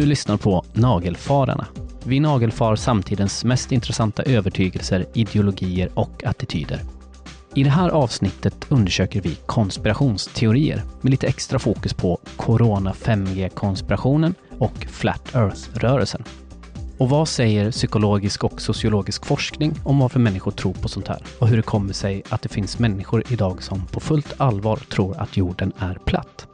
Du lyssnar på Nagelfararna. Vi nagelfar samtidens mest intressanta övertygelser, ideologier och attityder. I det här avsnittet undersöker vi konspirationsteorier med lite extra fokus på Corona 5G-konspirationen och Flat Earth-rörelsen. Och vad säger psykologisk och sociologisk forskning om varför människor tror på sånt här? Och hur det kommer sig att det finns människor idag som på fullt allvar tror att jorden är platt?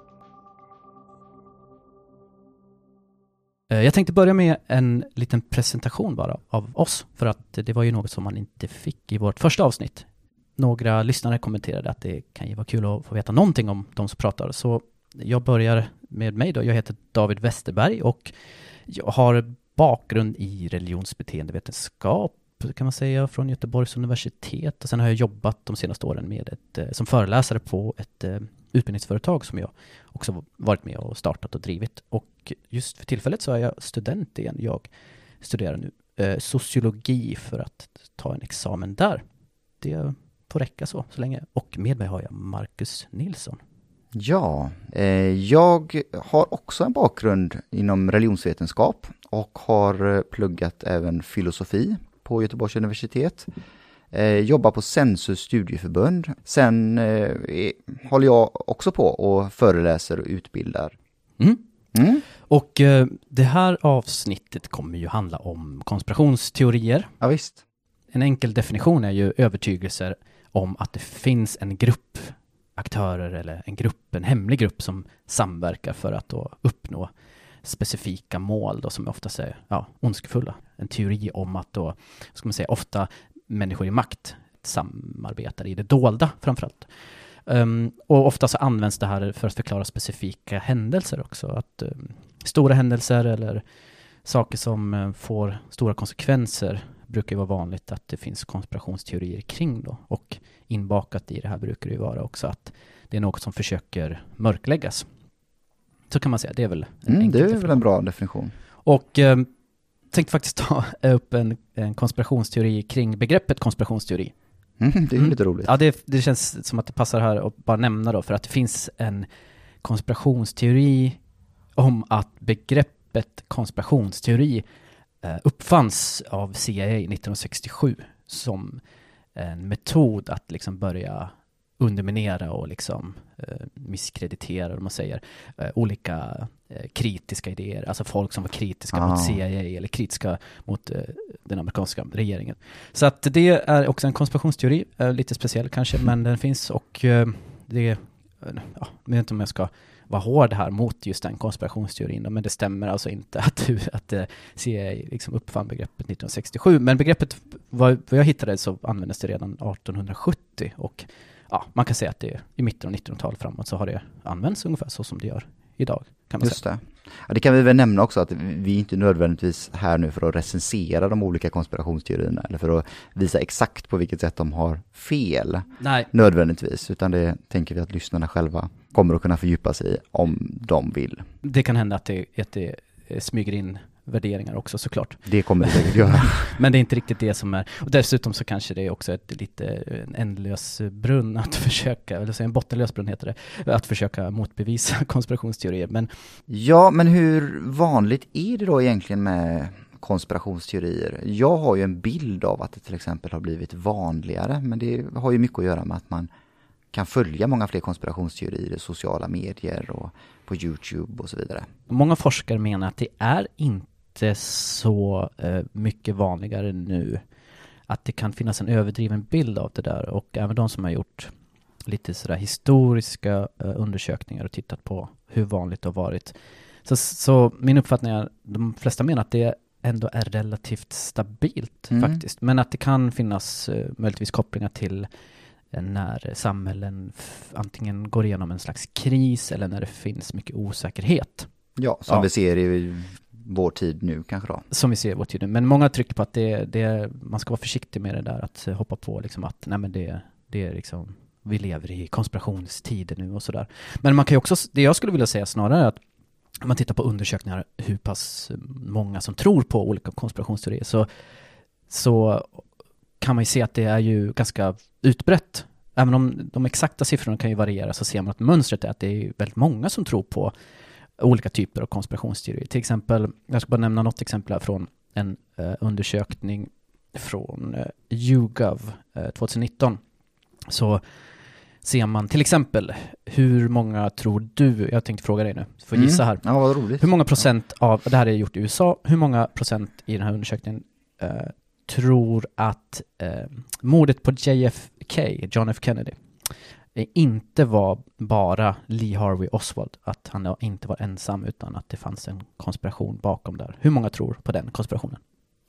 Eh, jag tänkte börja med en liten presentation bara av oss, för att det var ju något som man inte fick i vårt första avsnitt. Några lyssnare kommenterade att det kan ju vara kul att få veta någonting om de som pratar, så jag börjar med mig då. Jag heter David Westerberg och jag har bakgrund i religionsbeteendevetenskap kan man säga, från Göteborgs universitet. Och sen har jag jobbat de senaste åren med ett, eh, som föreläsare på ett eh, utbildningsföretag som jag också varit med och startat och drivit. Och just för tillfället så är jag student igen. Jag studerar nu eh, sociologi för att ta en examen där. Det får räcka så, så länge. Och med mig har jag Marcus Nilsson. Ja, eh, jag har också en bakgrund inom religionsvetenskap och har eh, pluggat även filosofi på Göteborgs universitet. Eh, jobbar på Sensus studieförbund. Sen eh, håller jag också på och föreläser och utbildar. Mm. Mm. Och eh, det här avsnittet kommer ju handla om konspirationsteorier. Ja, visst. En enkel definition är ju övertygelser om att det finns en grupp aktörer eller en grupp, en hemlig grupp som samverkar för att då uppnå specifika mål då som oftast är ja, ondskefulla. En teori om att då, ska man säga, ofta människor i makt samarbetar i det dolda framförallt. Um, och ofta så används det här för att förklara specifika händelser också. Att um, stora händelser eller saker som uh, får stora konsekvenser brukar ju vara vanligt att det finns konspirationsteorier kring då. Och inbakat i det här brukar det ju vara också att det är något som försöker mörkläggas. Så kan man säga, det är väl en Mm, det är väl en bra definition. Och eh, tänkte faktiskt ta upp en, en konspirationsteori kring begreppet konspirationsteori. Mm, det är Mm. lite roligt. Ja, det, det känns som att det passar här att bara nämna då, för att det finns en konspirationsteori om att begreppet konspirationsteori eh, uppfanns av CIA 1967 som en metod att liksom börja underminera och liksom eh, misskreditera, om man säger, eh, olika eh, kritiska idéer, alltså folk som var kritiska Ah. mot CIA eller kritiska mot eh, den amerikanska regeringen. Så att det är också en konspirationsteori, lite speciell kanske, men den finns och det, ja, jag vet inte om jag ska vara hård här mot just den konspirationsteorin, men det stämmer alltså inte att, att eh, CIA liksom uppfann begreppet 1967. Men begreppet, vad, vad jag hittade så användes det redan 1870 och ja, man kan säga att det är i mitten av 1900-talet framåt så har det använts ungefär så som det gör idag. Kan man Just säga. det. Ja, det kan vi väl nämna också att vi är inte nödvändigtvis här nu för att recensera de olika konspirationsteorierna eller för att visa exakt på vilket sätt de har fel Nej, nödvändigtvis, utan det tänker vi att lyssnarna själva kommer att kunna fördjupa sig i om de vill. det kan hända att det, att det smyger in värderingar också såklart. Det kommer det säkert göra. Men det är inte riktigt det som är, och dessutom så kanske det är också ett lite en ändlös brunn att försöka, eller säga en bottenlös brunn heter det, att försöka motbevisa konspirationsteorier. Men Ja, men hur vanligt är det då egentligen med konspirationsteorier? Jag har ju en bild av att det till exempel har blivit vanligare, men det har ju mycket att göra med att man kan följa många fler konspirationsteorier i sociala medier och på Youtube och så vidare. många forskare menar att det är inte så eh, mycket vanligare nu att det kan finnas en överdriven bild av det där och även de som har gjort lite sådär historiska eh, undersökningar och tittat på hur vanligt det har varit. Så, så min uppfattning är, de flesta menar att det ändå är relativt stabilt Mm. faktiskt, men att det kan finnas eh, möjligtvis kopplingar till eh, när samhällen antingen går igenom en slags kris eller när det finns mycket osäkerhet. Ja, som Ja. vi ser i vår tid nu kanske då. Som vi ser i vår tid nu. Men många trycker på att det, det, man ska vara försiktig med det där att hoppa på liksom att nej men det, det är liksom vi lever i konspirationstider nu och sådär. Men man kan ju också, det jag skulle vilja säga snarare är att om man tittar på undersökningar hur pass många som tror på olika konspirationsteorier så, så kan man ju se att det är ju ganska utbrett. Även om de exakta siffrorna kan ju variera så ser man att mönstret är att det är väldigt många som tror på olika typer av konspirationsteorier. Till exempel, jag ska bara nämna något exempel här från en eh, undersökning från eh, YouGov eh, 2019. Så ser man till exempel hur många tror du, jag tänkte fråga dig nu, får gissa här. Mm. Ja, vad roligt. Hur många procent av, det här är gjort i USA, hur många procent i den här undersökningen eh, tror att eh, mordet på JFK, John F Kennedy, inte var bara Lee Harvey Oswald, att han inte var ensam utan att det fanns en konspiration bakom där. Hur många tror på den konspirationen?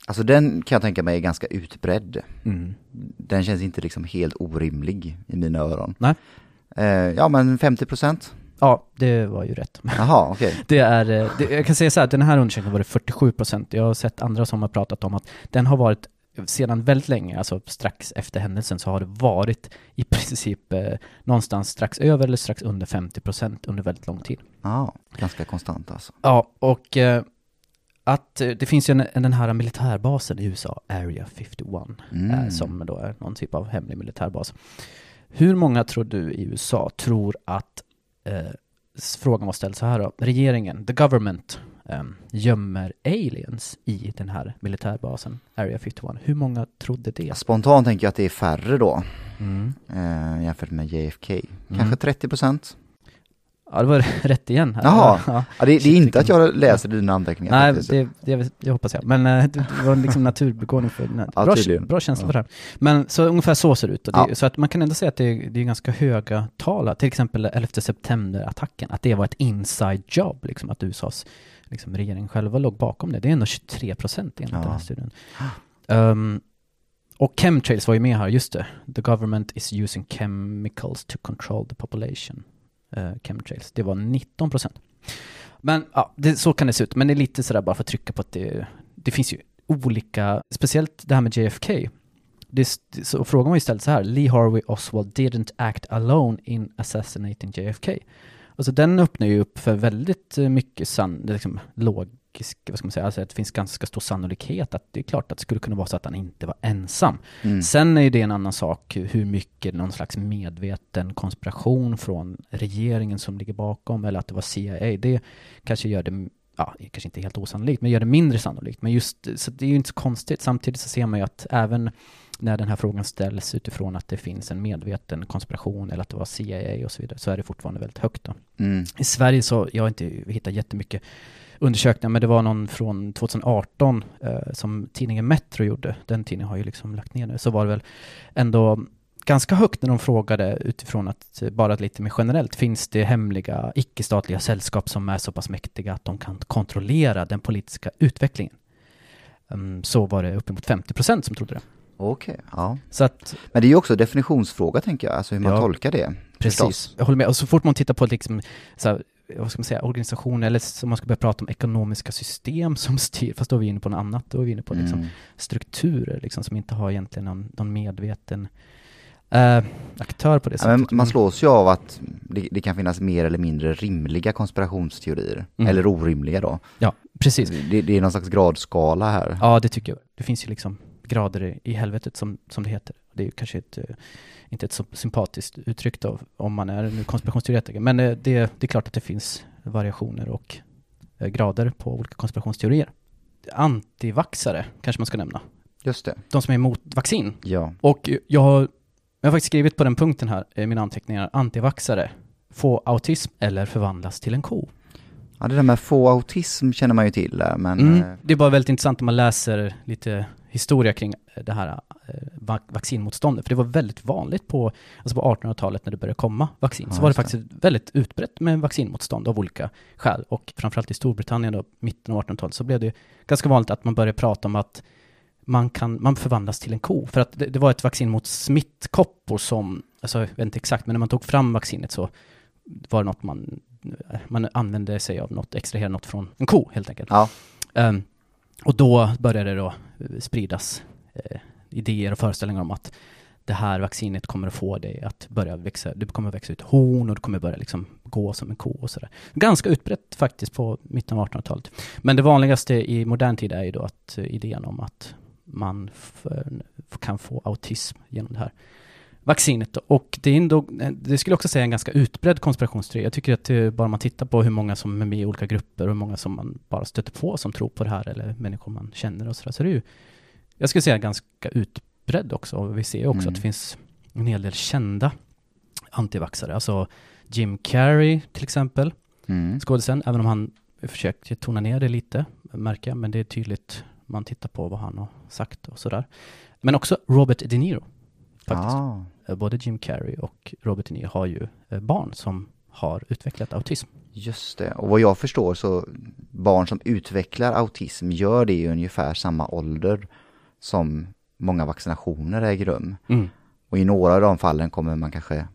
Alltså den kan jag tänka mig är ganska utbredd. Mm. Den känns inte liksom helt orimlig i mina öron. Nej. Eh, ja, men 50 procent? Ja, det var ju rätt. Jaha, okej. Det är, eh, det, jag kan säga så här, den här undersökningen var det 47 procent. Jag har sett andra som har pratat om att den har varit sedan väldigt länge, alltså strax efter händelsen, så har det varit i princip eh, någonstans strax över eller strax under 50 procent under väldigt lång tid. Ja, ganska konstant alltså. Ja, och eh, att eh, det finns ju en, en, den här militärbasen i USA, Area 51, Mm. eh, som då är någon typ av hemlig militärbas. Hur många tror du i USA tror att, eh, frågan var ställd så här då, regeringen, the government, eh, gömmer aliens i den här militärbasen, Area 51. Hur många trodde det? Spontant tänker jag att det är färre då, Mm. eh, jämfört med JFK. Kanske Mm. 30 procent? Ja, det var rätt igen. Jaha. Ja. Ja, det, det är inte att jag läser dina anteckningar Nej, det, det, det hoppas jag. Men eh, det, var liksom naturbegåvning för. Ja, bra, bra känsla Ja. för det här. Men så ungefär så ser det ut. Ja. Så att man kan ändå säga att det, är- är ganska höga tal. Till exempel 11 september-attacken, att det var ett inside job, liksom, att USAs liksom, regering själva låg bakom det. Det är ändå 23 procent enligt Ja. den här studien. Um, och chemtrails var ju med här, just det. The government is using chemicals to control the population. Uh, chemtrails, det var 19 procent. Men ja, det, så kan det se ut. Men det är lite sådär bara för att trycka på att det, det finns ju olika, speciellt det här med JFK. Det, så frågan var ju ställd så här, Lee Harvey Oswald didn't act alone in assassinating JFK. Alltså den öppnar ju upp för väldigt eh, mycket sann, liksom, logisk, vad ska man säga, alltså att det finns ganska stor sannolikhet att det är klart att det skulle kunna vara så att han inte var ensam. Mm. Sen är ju det en annan sak hur mycket någon slags medveten konspiration från regeringen som ligger bakom eller att det var CIA. Det kanske gör det, ja, kanske inte helt osannolikt, men gör det mindre sannolikt. Men just, så det är ju inte så konstigt. Samtidigt så ser man ju att även när den här frågan ställs utifrån att det finns en medveten konspiration eller att det var CIA och så vidare, så är det fortfarande väldigt högt då. Mm. I Sverige så, jag har inte hittat jättemycket undersökningar, men det var någon från 2018 eh, som tidningen Metro gjorde. Den tidningen har ju liksom lagt ner nu. Så var det väl ändå ganska högt när de frågade utifrån att, eh, bara lite mer generellt, finns det hemliga icke-statliga sällskap som är så pass mäktiga att de kan kontrollera den politiska utvecklingen? Um, så var det uppemot 50 procent som trodde det. Okej, ja. Så att, Men det är ju också definitionsfråga tänker jag, alltså hur man Ja. tolkar det. Precis, förstås. jag håller med. Och så fort man tittar på liksom, så här, vad ska man säga, organisationer, eller som man ska börja prata om ekonomiska system som styr, fast då är vi inne på något annat, då är vi inne på liksom, Mm. strukturer liksom, som inte har egentligen någon, någon medveten eh, aktör på det Ja, sättet. man slås ju av att det, det kan finnas mer eller mindre rimliga konspirationsteorier, Mm. eller orimliga då. Ja, precis. Det, det är någon slags gradskala här. Ja, det tycker jag. Det finns ju liksom grader i, helvetet som, som det heter. Det är ju kanske ett, eh, inte ett så sympatiskt uttryck då, om man är en konspirationsteoretiker. Men eh, det, det är klart att det finns variationer och eh, grader på olika konspirationsteorier. Antivaxare kanske man ska nämna. Just det, De som är emot vaccin. ja. Och jag har, jag har faktiskt skrivit på den punkten här i mina anteckningar. Antivaxare. Få autism eller förvandlas till en ko. Ja, det där med få autism känner man ju till, eh, men Mm. eh, Det är bara väldigt intressant om man läser lite historia kring det här eh, va- vaccinmotståndet. För det var väldigt vanligt på, alltså på 1800-talet när det började komma vaccin. Ja, så var det. faktiskt väldigt utbrett med vaccinmotstånd av olika skäl. Och framförallt i Storbritannien då, mitten av 1800-talet, så blev det ganska vanligt att man började prata om att man kan, man förvandlas till en ko. För att det, det var ett vaccin mot smittkoppor som, alltså jag vet inte exakt, men när man tog fram vaccinet så var det något man, man använde sig av något, extraherade något från en ko helt enkelt. ja. Ehm, och då började det då eh, spridas eh, idéer och föreställningar om att det här vaccinet kommer att få dig att börja växa, du kommer att växa ut horn och du kommer börja liksom gå som en ko och sådär. Ganska utbrett faktiskt på mitten av 1800-talet. Men det vanligaste i modern tid är ju då att eh, idén om att man kan få autism genom det här vaccinet. Och det är ändå, det skulle jag också säga en ganska utbredd konspirationsteori. Jag tycker att det, bara man tittar på hur många som är med i olika grupper och hur många som man bara stöter på som tror på det här eller människor man känner och sådär. Så det är ju, jag skulle säga ganska utbredd också. Och vi ser ju också Mm. att det finns en hel del kända antivaxare. Alltså Jim Carrey till exempel, Mm. skådisen, även om han försökte tona ner det lite, märker jag, men det är tydligt man tittar på vad han har sagt och sådär. Men också Robert De Niro, faktiskt. Ah, Både Jim Carrey och Robert De Niro har ju eh, barn som har utvecklat autism. just det. Och vad jag förstår så barn som utvecklar autism gör det i ungefär samma ålder som många vaccinationer äger rum. Mm. Och i några av de fallen kommer man kanske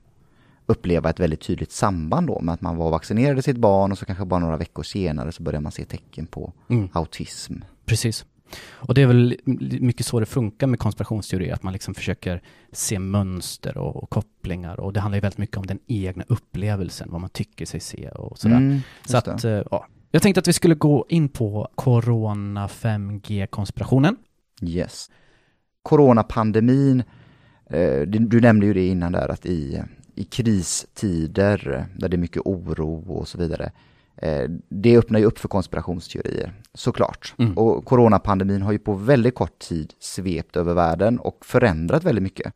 uppleva ett väldigt tydligt samband då med att man var vaccinerade sitt barn och så kanske bara några veckor senare så börjar man se tecken på Mm. autism. Precis. Och det är väl mycket så det funkar med konspirationsteorier, att man liksom försöker se mönster och, och kopplingar och det handlar ju väldigt mycket om den egna upplevelsen, vad man tycker sig se och sådär. Mm, Så att, eh, ja. Jag tänkte att vi skulle gå in på Corona 5G-konspirationen. Yes. Coronapandemin, eh, du, nämnde ju det innan där att i, i kristider eh, där det är mycket oro och så vidare, det öppnar ju upp för konspirationsteorier, såklart. Mm. Och coronapandemin har ju på väldigt kort tid svept över världen och förändrat väldigt mycket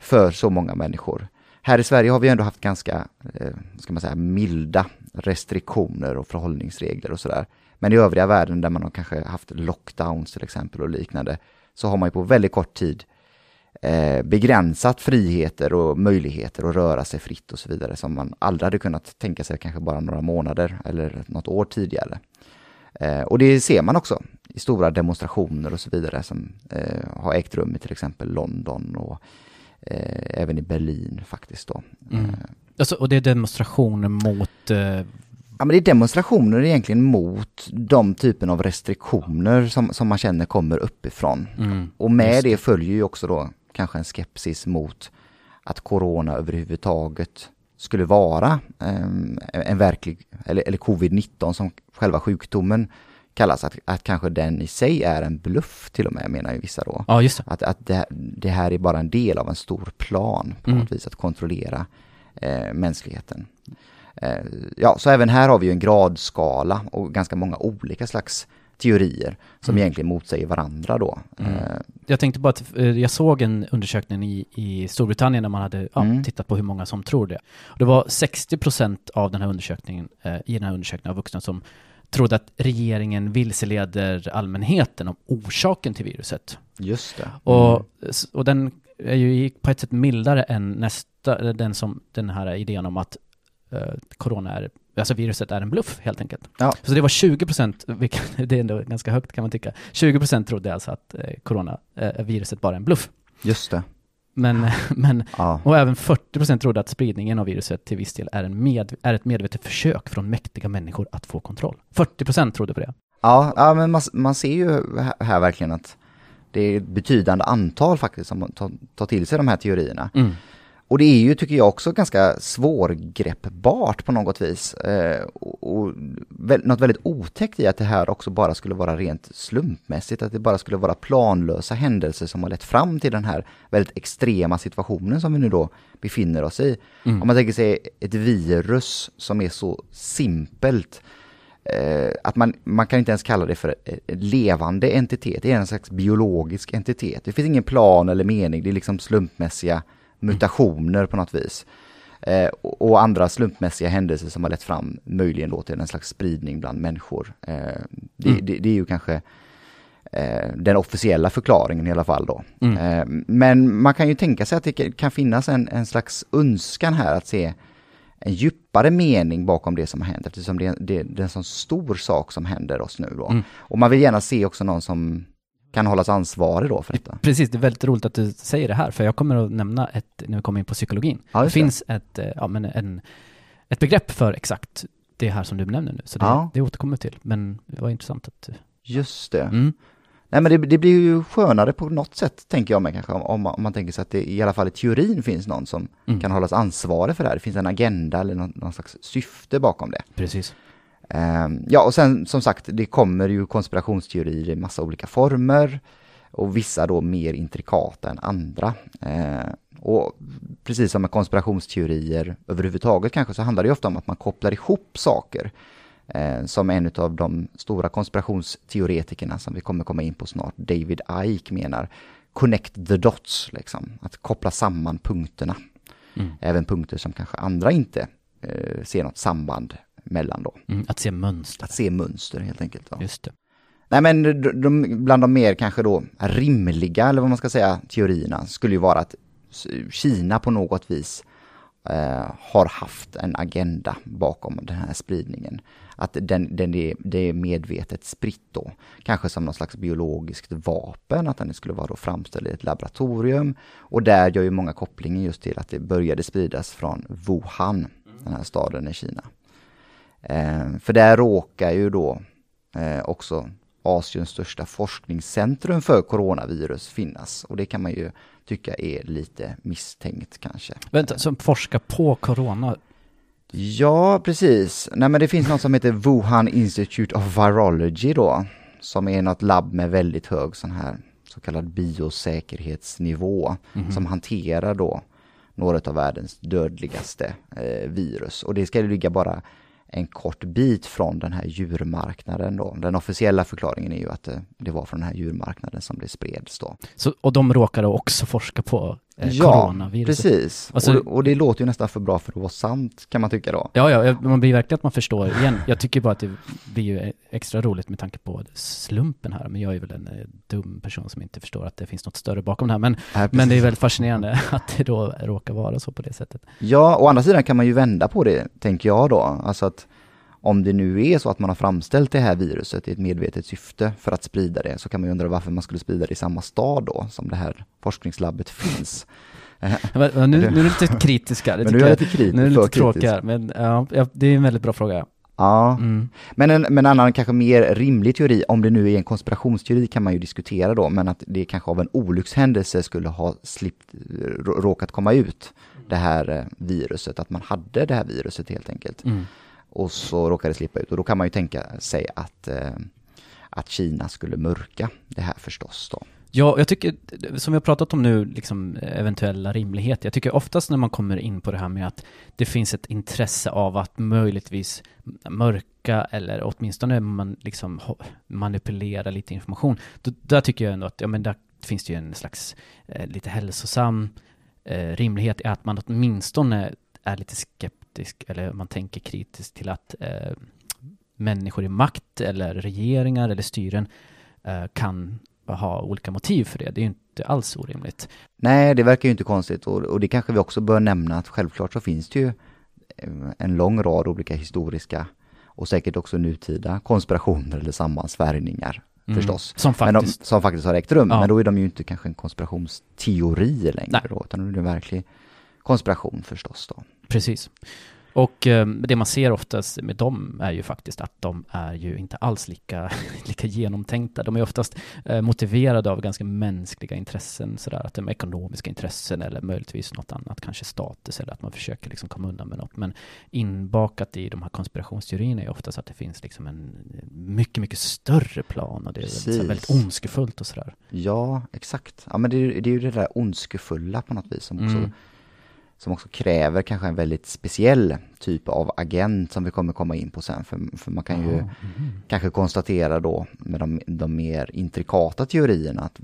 för så många människor. Här i Sverige har vi ändå haft ganska, eh, ska man säga, milda restriktioner och förhållningsregler och sådär. Men i övriga världen där man har kanske haft lockdowns till exempel och liknande, så har man ju på väldigt kort tid eh, begränsat friheter och möjligheter att röra sig fritt och så vidare som man aldrig hade kunnat tänka sig kanske bara några månader eller något år tidigare. Eh, och det ser man också i stora demonstrationer och så vidare som eh, har ägt rum i till exempel London och även i Berlin faktiskt då. Mm. Alltså, och det är demonstrationer mot... Ja, men det är demonstrationer egentligen mot de typen av restriktioner som, som man känner kommer uppifrån. mm, Och med det. följer ju också då kanske en skepsis mot att corona överhuvudtaget skulle vara em, en verklig, eller, eller covid-19 som själva sjukdomen kallas, att, att kanske den i sig är en bluff till och med menar ju vissa då. ja, just det. Att, att det, det här är bara en del av en stor plan på Mm. något vis att kontrollera eh, mänskligheten. Eh, ja, så även här har vi en gradskala och ganska många olika slags teorier som Mm. egentligen motsäger varandra då. Mm. Eh, Jag tänkte bara att eh, jag såg en undersökning i, i Storbritannien där man hade ja, Mm. tittat på hur många som tror det. Det var 60 procent av den här undersökningen, eh, i den här undersökningen av vuxna som trodde att regeringen vilseleder allmänheten om orsaken till viruset. just det. Och, s- och den är ju på ett sätt mildare än nästa, den som, den här idén om att corona är, alltså viruset är en bluff helt enkelt. Ja. Så det var 20 procent, det är ändå ganska högt kan man tycka. 20 procent trodde alltså att eh, corona, eh, viruset bara är en bluff. Just det. Men, men, Ja. och även 40 procent trodde att spridningen av viruset till viss del är, en med, är ett medvetet försök från mäktiga människor att få kontroll. 40 procent trodde på det. Ja, ja, men man, man ser ju här, här verkligen att det är ett betydande antal faktiskt som tar, tar till sig de här teorierna. Mm. Och det är ju, tycker jag, också ganska svårgreppbart på något vis. Eh, och, och något väldigt otäckt i att det här också bara skulle vara rent slumpmässigt, att det bara skulle vara planlösa händelser som har lett fram till den här väldigt extrema situationen som vi nu då befinner oss i. Mm. Om man tänker sig ett virus som är så simpelt, eh, att man, man kan inte ens kalla det för en levande entitet, det är en slags biologisk entitet. Det finns ingen plan eller mening, det är liksom slumpmässiga mutationer på något vis. Eh, och, andra slumpmässiga händelser som har lett fram möjligen då till en slags spridning bland människor. Eh, det, Mm. det, det är ju kanske eh, den officiella förklaringen i alla fall då. Mm. Eh, men man kan ju tänka sig att det kan finnas en, en slags önskan här att se en djupare mening bakom det som har hänt eftersom det, det, det är en sån stor sak som händer oss nu då. Mm. Och man vill gärna se också någon som kan hållas ansvarig då för detta. Precis, det är väldigt roligt att du säger det här, för jag kommer att nämna ett, när vi kommer in på psykologin. Ja, det finns ett, eh, ja, men en, ett begrepp för exakt det här som du nämner nu, så det, Ja. det återkommer till. Men det var intressant att... Just det. Mm. Nej men det, det blir ju skönare på något sätt, tänker jag mig kanske, om, om man tänker sig att det i alla fall i teorin finns någon som Mm. kan hållas ansvarig för det här. Det finns en agenda eller någon, någon slags syfte bakom det. Precis. Ehm, ja, och sen som sagt, det kommer ju konspirationsteorier i massa olika former och vissa då mer intrikata än andra. Ehm, Och precis som med konspirationsteorier överhuvudtaget kanske så handlar det ofta om att man kopplar ihop saker. Eh, som en av de stora konspirationsteoretikerna som vi kommer komma in på snart, David Icke menar, connect the dots, liksom. Att koppla samman punkterna. Mm. Även punkter som kanske andra inte eh, ser något samband mellan då. Mm, att se mönster. Att se mönster helt enkelt. Ja. Just det. Nej men de, de, bland de mer kanske då rimliga, eller vad man ska säga, teorierna skulle ju vara att Kina på något vis eh, har haft en agenda bakom den här spridningen. Att den, den är, det är medvetet spritt då. Kanske som någon slags biologiskt vapen, att den skulle vara då framställd i ett laboratorium. Och där gör ju många kopplingen just till att det började spridas från Wuhan, den här staden i Kina. Eh, för där råkar ju då eh, också Asiens största forskningscentrum för coronavirus finnas. Och det kan man ju tycka är lite misstänkt kanske. Vänta, som forskar på corona? Ja, precis. Nej, men det finns något som heter Wuhan Institute of Virology då, som är något labb med väldigt hög sån här så kallad biosäkerhetsnivå, mm -hmm. som hanterar då några av världens dödligaste eh, virus. Och det ska ligga bara en kort bit från den här djurmarknaden då. Den officiella förklaringen är ju att det, det var från den här djurmarknaden som det spreds då. Så, och de råkade också forska på eh, ja, precis. Alltså, och, och, det låter ju nästan för bra för att vara sant, kan man tycka då. Ja, ja, man blir verkligen att man förstår igen. Jag tycker bara att det blir ju extra roligt med tanke på slumpen här, men jag är väl en eh, dum person som inte förstår att det finns något större bakom det här, men, ja, men det är väldigt fascinerande att det då råkar vara så på det sättet. Ja, å andra sidan kan man ju vända på det, tänker jag då. Alltså att om det nu är så att man har framställt det här viruset i ett medvetet syfte för att sprida det, så kan man ju undra varför man skulle sprida det i samma stad då, som det här forskningslabbet finns. nu, nu är du lite kritiska, det men nu är lite kritisk, nu är det lite tråkigare, men ja, det är en väldigt bra fråga. Ja, mm. men en men annan kanske mer rimlig teori, om det nu är en konspirationsteori kan man ju diskutera då, men att det kanske av en olyckshändelse skulle ha slippt, råkat komma ut det här eh, viruset, att man hade det här viruset helt enkelt. Mm och så råkar det slippa ut. Och då kan man ju tänka sig att, eh, att Kina skulle mörka det här förstås då. Ja, jag tycker, som vi har pratat om nu, liksom eventuella rimligheter. Jag tycker oftast när man kommer in på det här med att det finns ett intresse av att möjligtvis mörka eller åtminstone man liksom manipulera lite information. Då, där tycker jag ändå att, ja men där finns det ju en slags eh, lite hälsosam eh, rimlighet i att man åtminstone är lite skeptisk eller man tänker kritiskt till att eh, människor i makt eller regeringar eller styren eh, kan ha olika motiv för det. Det är ju inte alls orimligt. Nej, det verkar ju inte konstigt och, och det kanske vi också bör nämna att självklart så finns det ju eh, en lång rad olika historiska och säkert också nutida konspirationer eller sammansvärjningar mm. förstås. Som faktiskt. De, som faktiskt har ägt rum. Ja. Men då är de ju inte kanske en konspirationsteori längre Nej. då, utan då är det en verklig konspiration förstås då. Precis. Och eh, det man ser oftast med dem är ju faktiskt att de är ju inte alls lika, lika genomtänkta. De är oftast eh, motiverade av ganska mänskliga intressen, sådär, att de är ekonomiska intressen eller möjligtvis något annat, kanske status eller att man försöker liksom komma undan med något. Men inbakat i de här konspirationsteorierna är oftast att det finns liksom en mycket, mycket större plan och det är väldigt, väldigt ondskefullt och sådär. Ja, exakt. Ja, men det är, det är ju det där ondskefulla på något vis som också mm som också kräver kanske en väldigt speciell typ av agent som vi kommer komma in på sen. För, för man kan ju mm. kanske konstatera då med de, de, mer intrikata teorierna att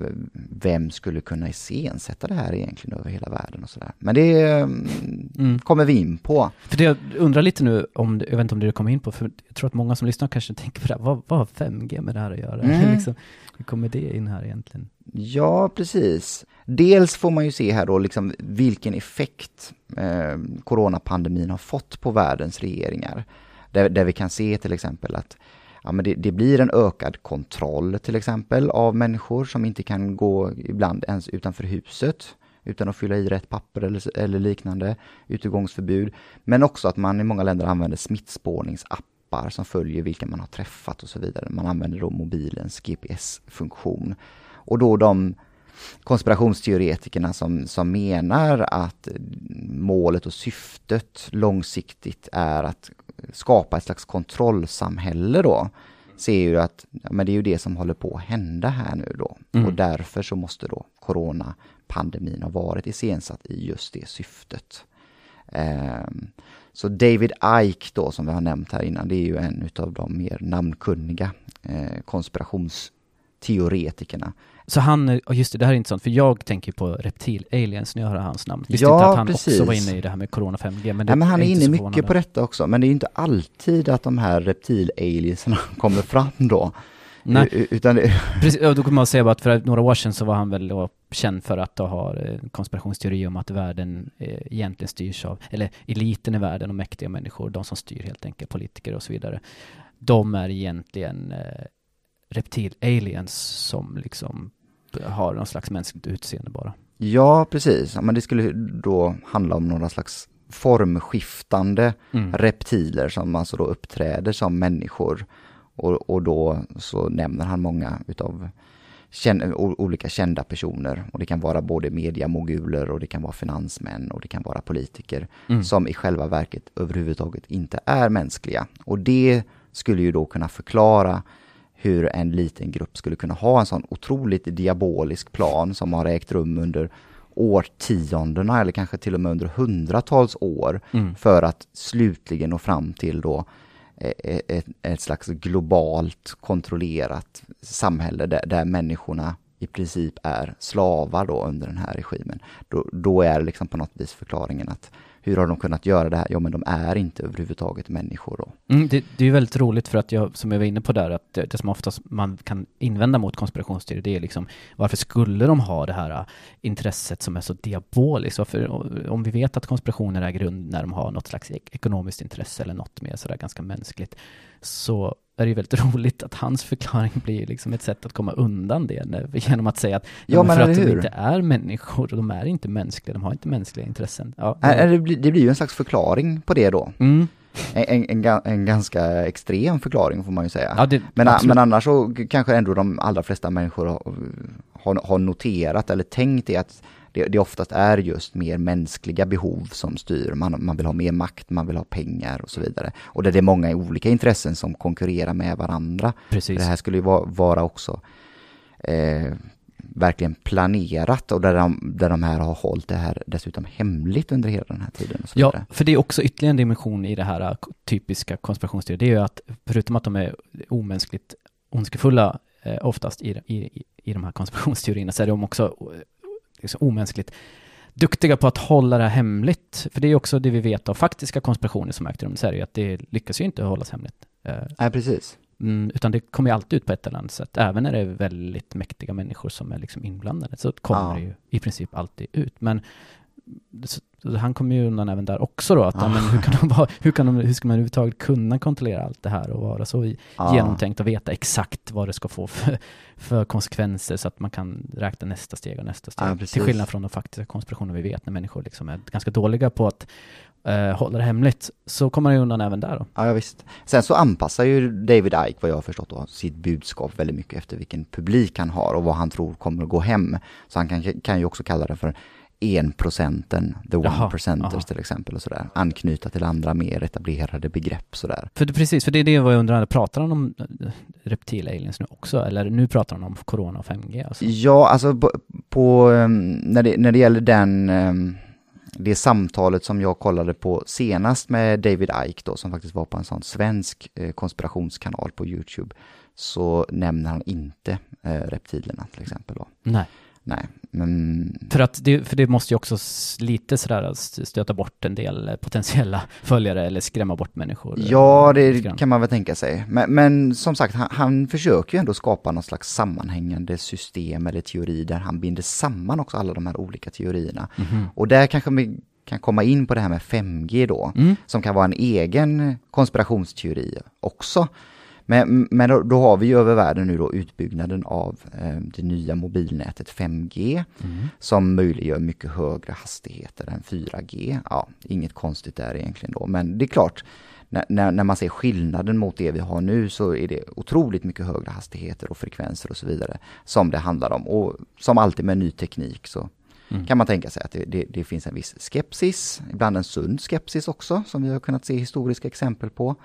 vem skulle kunna iscensätta det här egentligen över hela världen och sådär. Men det mm. kommer vi in på. För det jag undrar lite nu, om, jag vet inte om det du kommer in på, för jag tror att många som lyssnar kanske tänker på det här, vad, vad har 5G med det här att göra? Mm. liksom, hur kommer det in här egentligen? Ja, precis. Dels får man ju se här då liksom vilken effekt eh, coronapandemin har fått på världens regeringar. Där, där vi kan se till exempel att ja, men det, det, blir en ökad kontroll till exempel av människor som inte kan gå ibland ens utanför huset utan att fylla i rätt papper eller, eller liknande, utegångsförbud. Men också att man i många länder använder smittspårningsappar som följer vilka man har träffat och så vidare. Man använder då mobilens GPS-funktion. Och då de konspirationsteoretikerna som, som menar att målet och syftet långsiktigt är att skapa ett slags kontrollsamhälle då, ser ju att ja, men det är ju det som håller på att hända här nu då. Mm. Och därför så måste då coronapandemin har varit iscensatt i just det syftet. Ehm, så David Ike då, som vi har nämnt här innan, det är ju en av de mer namnkunniga eh, konspirationsteoretikerna. Så han, just det, det här är intressant, för jag tänker på reptil-aliens när jag hör hans namn. Visste Ja, inte att han precis. också var inne i det här med Corona 5G, men Nej, men han är inte inne mycket på detta också, men det är ju inte alltid att de här reptil-aliensarna kommer fram då. Nej. Utan det, Precis, då kommer man säga bara att för några år sedan så var han väl känd för att ha en konspirationsteori om att världen eh, egentligen styrs av, eller eliten i världen och mäktiga människor, de som styr helt enkelt, politiker och så vidare. De är egentligen eh, reptil-aliens som liksom har någon slags mänskligt utseende bara. ja, precis. Men det skulle då handla om några slags formskiftande Mm. reptiler som alltså då uppträder som människor. Och, och då så nämner han många utav känn, olika kända personer. Och det kan vara både mediamoguler och det kan vara finansmän och det kan vara politiker. Mm. som i själva verket överhuvudtaget inte är mänskliga. Och det skulle ju då kunna förklara hur en liten grupp skulle kunna ha en sån otroligt diabolisk plan som har ägt rum under årtiondena eller kanske till och med under hundratals år Mm. för att slutligen nå fram till då eh, ett, ett slags globalt kontrollerat samhälle där, där människorna i princip är slavar då under den här regimen. Då, då är liksom på något vis förklaringen att hur har de kunnat göra det här? Ja, men de är inte överhuvudtaget människor då. Mm, det, det är ju väldigt roligt för att jag, som jag var inne på där, att det, det som oftast man kan invända mot konspirationsteorier, det är liksom varför skulle de ha det här äh, intresset som är så diaboliskt? Varför, om vi vet att konspirationer äger rum när de har något slags ekonomiskt intresse eller något mer sådär ganska mänskligt, så är det ju väldigt roligt att hans förklaring blir liksom ett sätt att komma undan det genom att säga att Ja, men för att de hur? inte är människor och de är inte mänskliga, de har inte mänskliga intressen. Ja, Äh, Det, blir, det blir ju en slags förklaring på det då. mm. En, en, en, en ganska extrem förklaring får man ju säga. ja det, Men, absolut. men annars så kanske ändå de allra flesta människor har, har, har noterat eller tänkt det att det, det oftast är just mer mänskliga behov som styr. Man, man vill ha mer makt, man vill ha pengar och så vidare. Och där det är många olika intressen som konkurrerar med varandra. Precis. Det här skulle ju vara, vara också eh, verkligen planerat och där de, där de här har hållit det här dessutom hemligt under hela den här tiden. Och så Ja, för det är också ytterligare en dimension i det här äh, typiska konspirationsteorier. Det är ju att förutom att de är omänskligt ondskefulla eh, oftast i, i, i de här konspirationsteorierna så är de också eh, liksom omänskligt duktiga på att hålla det här hemligt. För det är också det vi vet av faktiska konspirationer som ägt rum. Så är det ju att det lyckas ju inte hållas hemligt. Eh, Nej, precis. Mm, utan det kommer ju alltid ut på ett eller annat sätt. Även när det är väldigt mäktiga människor som är liksom inblandade så kommer Ja. det ju i princip alltid ut. Men han kommer ju undan även där också då. Att. Ja. men hur, kan de vara, hur, kan de, hur ska man överhuvudtaget kunna kontrollera allt det här och vara så Ja. genomtänkt och veta exakt vad det ska få för, för konsekvenser så att man kan räkna nästa steg och nästa steg. Precis. Till skillnad från de faktiska konspirationer vi vet när människor liksom är ganska dåliga på att eh, hålla det hemligt så kommer han ju undan även där då. Ja, ja, visst. Sen så anpassar ju David Ike, vad jag har förstått, då, sitt budskap väldigt mycket efter vilken publik han har och vad han tror kommer att gå hem. Så han kan, kan ju också kalla det för enprocenten, the one percenters jaha. till exempel och sådär. Anknyta till andra mer etablerade begrepp sådär. För det, precis, för det är det jag undrar, pratar han om eh, reptil-aliens nu också? Eller nu pratar han om corona och 5G alltså? Ja, alltså på, på ehm, när, det, när det gäller den, ehm, det samtalet som jag kollade på senast med David Ike då, som faktiskt var på en sån svensk eh, konspirationskanal på YouTube, så nämner han inte eh, reptilerna till exempel då. Nej. Nej, men För, att det, för det måste ju också lite sådär stöta bort en del eh, potentiella följare eller skrämma bort människor. eh, Ja, det kan man väl tänka sig. Men, men som sagt, han, han försöker ju ändå skapa något slags sammanhängande system eller teori där han binder samman också alla de här olika teorierna. Mhm. Och där kanske vi kan komma in på det här med 5G då, Mm. som kan vara en egen konspirationsteori också. Men, men då, då har vi över världen nu då utbyggnaden av eh, det nya mobilnätet 5G Mm. som möjliggör mycket högre hastigheter än 4G. Ja, inget konstigt där egentligen då, men det är klart, när, när, när man ser skillnaden mot det vi har nu så är det otroligt mycket högre hastigheter och frekvenser och så vidare som det handlar om. Och som alltid med ny teknik så Mm. kan man tänka sig att det, det, det finns en viss skepsis, ibland en sund skepsis också, som vi har kunnat se historiska exempel på.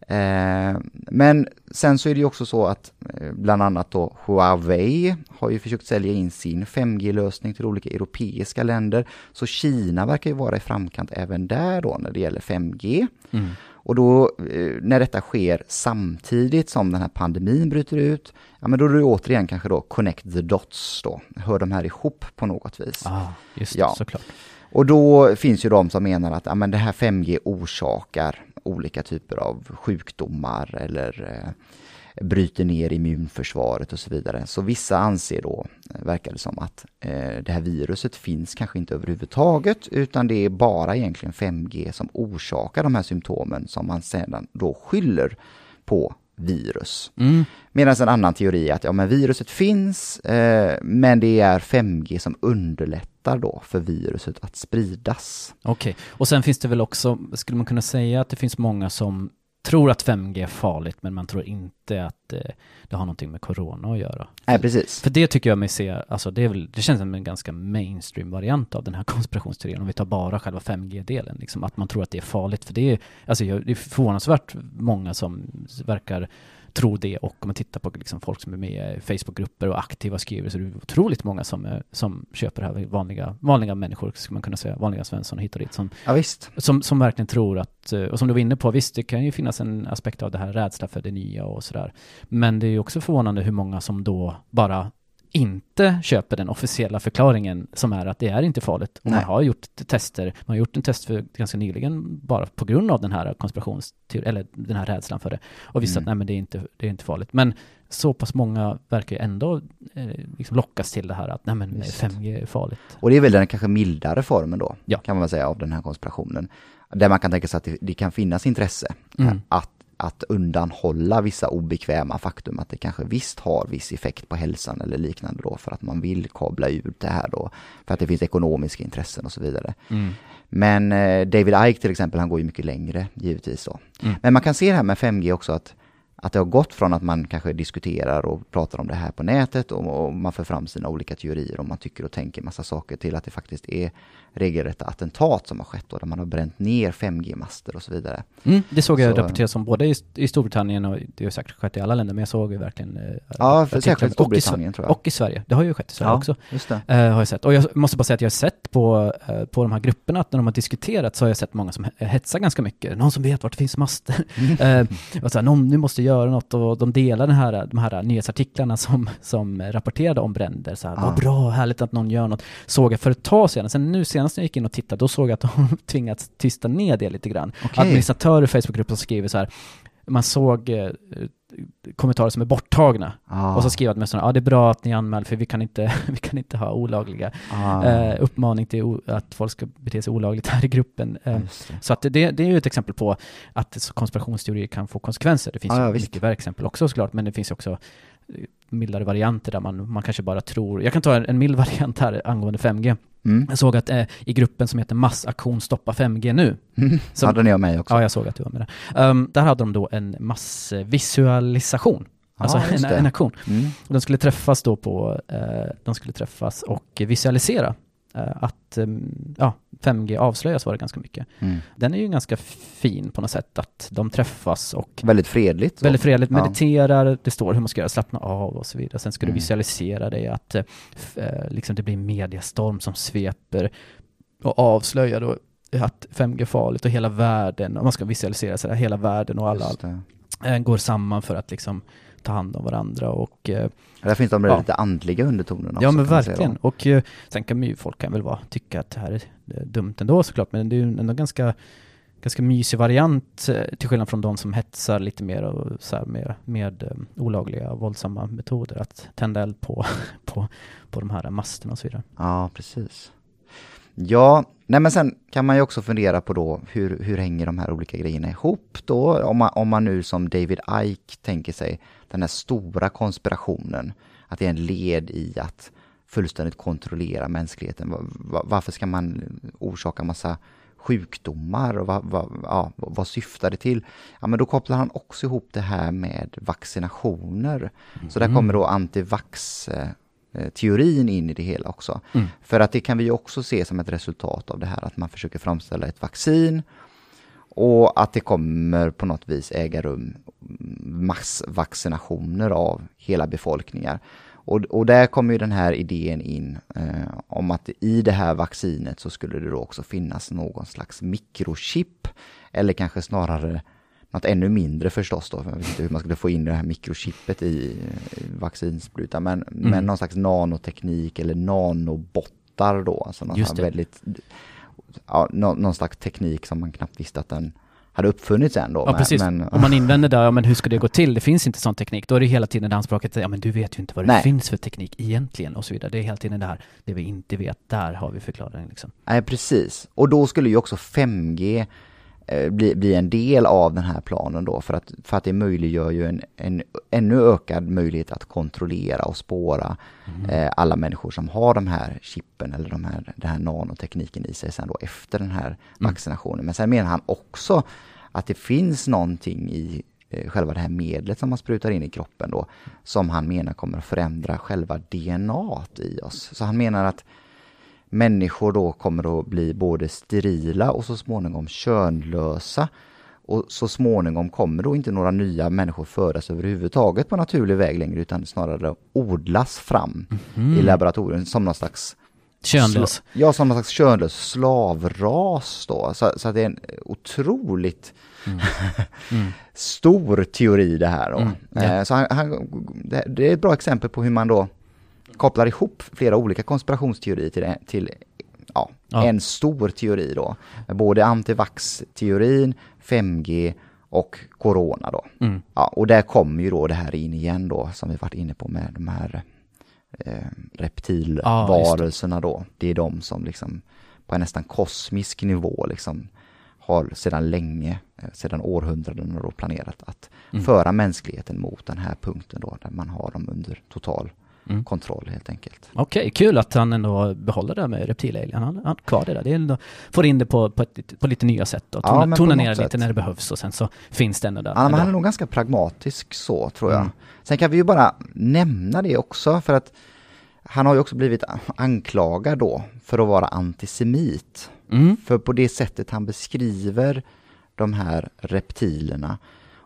Eh, men sen så är det ju också så att eh, bland annat då Huawei har ju försökt sälja in sin 5G-lösning till olika europeiska länder. Så Kina verkar ju vara i framkant även där då när det gäller 5G. Mm. Och då eh, när detta sker samtidigt som den här pandemin bryter ut, ja men då är det återigen kanske då connect the dots då, hör de här ihop på något vis. Ah, just det, Ja. såklart. Och då finns ju de som menar att ja, men det här 5G orsakar olika typer av sjukdomar eller eh, bryter ner immunförsvaret och så vidare. Så vissa anser då, eh, verkar det som, att eh, det här viruset finns kanske inte överhuvudtaget utan det är bara egentligen 5G som orsakar de här symptomen som man sedan då skyller på virus. Mm. Medan en annan teori är att ja, men viruset finns, eh, men det är 5G som underlättar då för viruset att spridas. Okej, och sen finns det väl också, skulle man kunna säga att det finns många som tror att 5G är farligt, men man tror inte att eh, det har någonting med corona att göra. Nej, precis. För det tycker jag mig se, alltså det, är väl, det känns som en ganska mainstream variant av den här konspirationsteorin, om vi tar bara själva 5G-delen, liksom att man tror att det är farligt, för det är, alltså det är förvånansvärt många som verkar tro det och om man tittar på liksom folk som är med i Facebookgrupper och aktiva skriver så är det otroligt många som, eh, som köper det här, vanliga, vanliga människor, skulle man kunna säga, vanliga Svensson hit och dit, som, Ja, visst. som, som verkligen tror att, eh, och som du var inne på, visst det kan ju finnas en aspekt av det här rädsla för det nya och sådär. Men det är ju också förvånande hur många som då bara inte köper den officiella förklaringen som är att det är inte farligt. Och man har gjort tester, man har gjort en test för ganska nyligen bara på grund av den här konspirationsteorin, eller den här rädslan för det. Och visat Mm. att nej men det är, inte, det är inte farligt. Men så pass många verkar ju ändå eh, liksom lockas till det här att nej men Visst. 5G är farligt. Och det är väl den kanske mildare formen då, Ja. kan man väl säga, av den här konspirationen. Där man kan tänka sig att det, det kan finnas intresse Mm. att, att undanhålla vissa obekväma faktum, att det kanske visst har viss effekt på hälsan eller liknande då, för att man vill kabla ut det här då, för att det finns ekonomiska intressen och så vidare. Mm. Men eh, David Icke till exempel, han går ju mycket längre, givetvis så. Mm. Men man kan se det här med 5G också att, att det har gått från att man kanske diskuterar och pratar om det här på nätet och, och man för fram sina olika teorier och man tycker och tänker massa saker till att det faktiskt är regelrätta attentat som har skett då, där man har bränt ner 5G-master och så vidare. Mm, det såg jag Så- rapporteras om både i, i Storbritannien och det har säkert skett i alla länder, men jag såg ju verkligen eh, Ja, för särskilt och i Storbritannien tror jag. Och i Sverige, det har ju skett i Sverige också. just det. Eh, har jag sett. Och jag måste bara säga att jag har sett på, eh, på de här grupperna att när de har diskuterat så har jag sett många som he- hetsar ganska mycket. Någon som vet vart det finns master. eh, och så här, någon, nu måste göra något och de delar den här, de här nyhetsartiklarna som, som rapporterade om bränder. Så här, Ja. vad bra, härligt att någon gör något. Såg jag för ett tag sedan. Sen nu senast när jag gick in och tittade, då såg jag att de tvingats tysta ner det lite grann. Okej. Administratörer i Facebookgruppen skriver så här, man såg eh, kommentarer som är borttagna. Ah, Och så skriver administratören, ja det är bra att ni anmäler för vi kan inte, vi kan inte ha olagliga ah, eh, uppmaning till att folk ska bete sig olagligt här i gruppen. Eh, det. så att det, det är ju ett exempel på att konspirationsteorier kan få konsekvenser. Det finns Ja, ja, mycket värre-exempel också såklart, men det finns också eh, mildare varianter där man, man kanske bara tror, jag kan ta en, en mild variant här angående 5G. Mm. Jag såg att eh, i gruppen som heter Massaktion Stoppa 5G nu, Mm. Som- Hade ni och mig också? ja jag såg att du var med där, um, där hade de då en massvisualisation, alltså just en, en aktion. Mm. De skulle träffas då på, eh, de skulle träffas och visualisera att em, ja, 5G avslöjas var det ganska mycket. Mm. Den är ju ganska fin på något sätt att de träffas och Väldigt fredligt. så. väldigt fredligt Ja. mediterar, det står hur man ska göra, slappna av och så vidare. Sen ska du Mm. visualisera det att eh, eh, liksom det blir en mediastorm som sveper och avslöjar då att 5G är farligt och hela världen, och man ska visualisera sig, hela världen och alla eh, går samman för att liksom ta hand om varandra och eh, Där finns de där Ja. lite andliga undertonerna Ja också, men verkligen. Och eh, sen kan ju, folk kan väl vara, tycka att det här är dumt ändå såklart, men det är ju ändå ganska, ganska mysig variant eh, till skillnad från de som hetsar lite mer och så här med, med eh, olagliga våldsamma metoder att tända eld på, på, på de här masterna och så vidare. Ja, precis. Ja, nej men sen kan man ju också fundera på då hur, hur hänger de här olika grejerna ihop då? Om man, om man nu som David Icke tänker sig den här stora konspirationen, att det är en led i att fullständigt kontrollera mänskligheten. Va- va- Varför ska man orsaka massa sjukdomar och vad, vad, ja, vad syftar det till? Ja, men då kopplar han också ihop det här med vaccinationer. Så där kommer då antivax eh, eh, teorin in i det hela också. Mm. För att det kan vi också se som ett resultat av det här att man försöker framställa ett vaccin Och att det kommer på något vis äga rum massvaccinationer av hela befolkningar. Och, och där kommer ju den här idén in eh, om att i det här vaccinet så skulle det då också finnas någon slags mikrochip eller kanske snarare något ännu mindre förstås då, jag vet inte hur man skulle få in det här mikrochippet i, i vaccinsprutan, men, mm. men någon slags nanoteknik eller nanobottar då, alltså någon väldigt, ja, någon, någon slags teknik som man knappt visste att den hade uppfunnits än då. Ja, precis. Men, Om man invänder där, ja men hur ska det gå till? Det finns inte sån teknik. Då är det hela tiden det anspråket, ja men du vet ju inte vad det Nej. finns för teknik egentligen och så vidare. Det är hela tiden det här, det vi inte vet, där har vi förklaringen liksom. Nej, precis. Och då skulle ju också 5G eh, bli, bli en del av den här planen då, för att, för att det möjliggör ju en, en ännu ökad möjlighet att kontrollera och spåra mm. eh, alla människor som har de här chippen eller de här, den här nanotekniken i sig sen då efter den här mm. vaccinationen. Men sen menar han också att det finns någonting i eh, själva det här medlet som man sprutar in i kroppen då, som han menar kommer att förändra själva DNA i oss. Så han menar att människor då kommer att bli både sterila och så småningom könlösa. Och så småningom kommer då inte några nya människor födas överhuvudtaget på naturlig väg längre utan snarare odlas fram mm. i laboratorium som någon slags Könlös? Ja, som någon slags könlös slavras då. Så, så det är en otroligt mm. Mm. stor teori det här då. Mm. Yeah. Så han, han, det är ett bra exempel på hur man då kopplar ihop flera olika konspirationsteorier till, till ja, ja. en stor teori då. Både antivax-teorin, 5G och corona då. Mm. Ja, och där kommer ju då det här in igen då, som vi varit inne på med de här eh, reptilvarelserna ah, då. Det är de som liksom på en nästan kosmisk nivå liksom har sedan länge, eh, sedan århundraden då planerat att mm. föra mänskligheten mot den här punkten då, där man har dem under total mm. kontroll helt enkelt. Okej, okay, kul att han ändå behåller det med reptilalien. Han har kvar det där. Det ändå, får in det på, på, ett, på lite nya sätt och tona, ja, tona ner lite sätt. när det behövs och sen så finns det ändå där. Ja, men han är nog ganska pragmatisk så tror jag. Mm. Sen kan vi ju bara nämna det också för att han har ju också blivit anklagad då för att vara antisemit. Mm. För på det sättet han beskriver de här reptilerna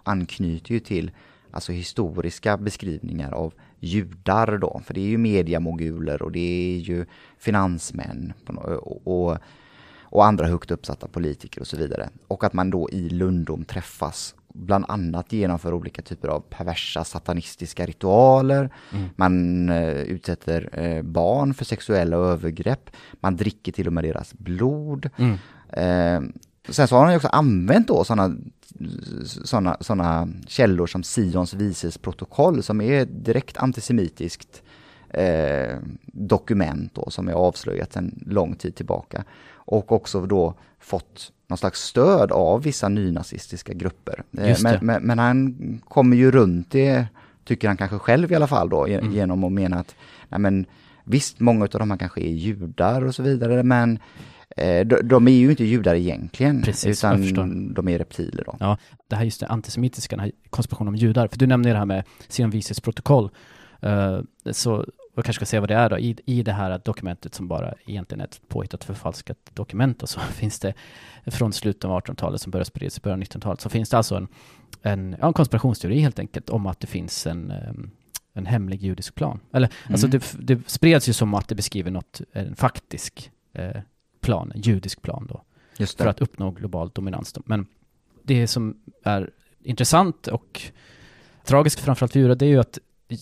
anknyter ju till alltså historiska beskrivningar av judar då, för det är ju mediamoguler och det är ju finansmän och, och, och andra högt uppsatta politiker och så vidare. Och att man då i Lundom träffas bland annat genomför olika typer av perversa satanistiska ritualer. Mm. Man uh, utsätter uh, barn för sexuella övergrepp. Man dricker till och med deras blod. Mm. Uh, sen så har han också använt då sådana såna, såna källor som Sions vises protokoll som är direkt antisemitiskt eh, dokument då, som är avslöjat sedan lång tid tillbaka. Och också då fått någon slags stöd av vissa nynazistiska grupper. Eh, men, men, men, han kommer ju runt det, tycker han kanske själv i alla fall då, mm. genom att mena att nej men, visst, många av de här kanske är judar och så vidare, men de, de, är ju inte judar egentligen, Precis, utan de är reptiler. Då. Ja, det här just det antisemitiska, den här konspirationen om judar, för du nämnde det här med Sion Vises protokoll, uh, så och kanske ska säga vad det är då, i, i det här dokumentet som bara egentligen är ett påhittat förfalskat dokument och så finns det från slutet av 1800-talet som börjar spridas i början av 1900-talet så finns det alltså en, en, ja, en konspirationsteori helt enkelt om att det finns en, en hemlig judisk plan. Eller mm. alltså det, det spreds ju som att det beskriver något, en faktisk eh, plan, judisk plan då. För att uppnå global dominans. Då. Men det som är intressant och tragiskt framförallt för djur, det är ju att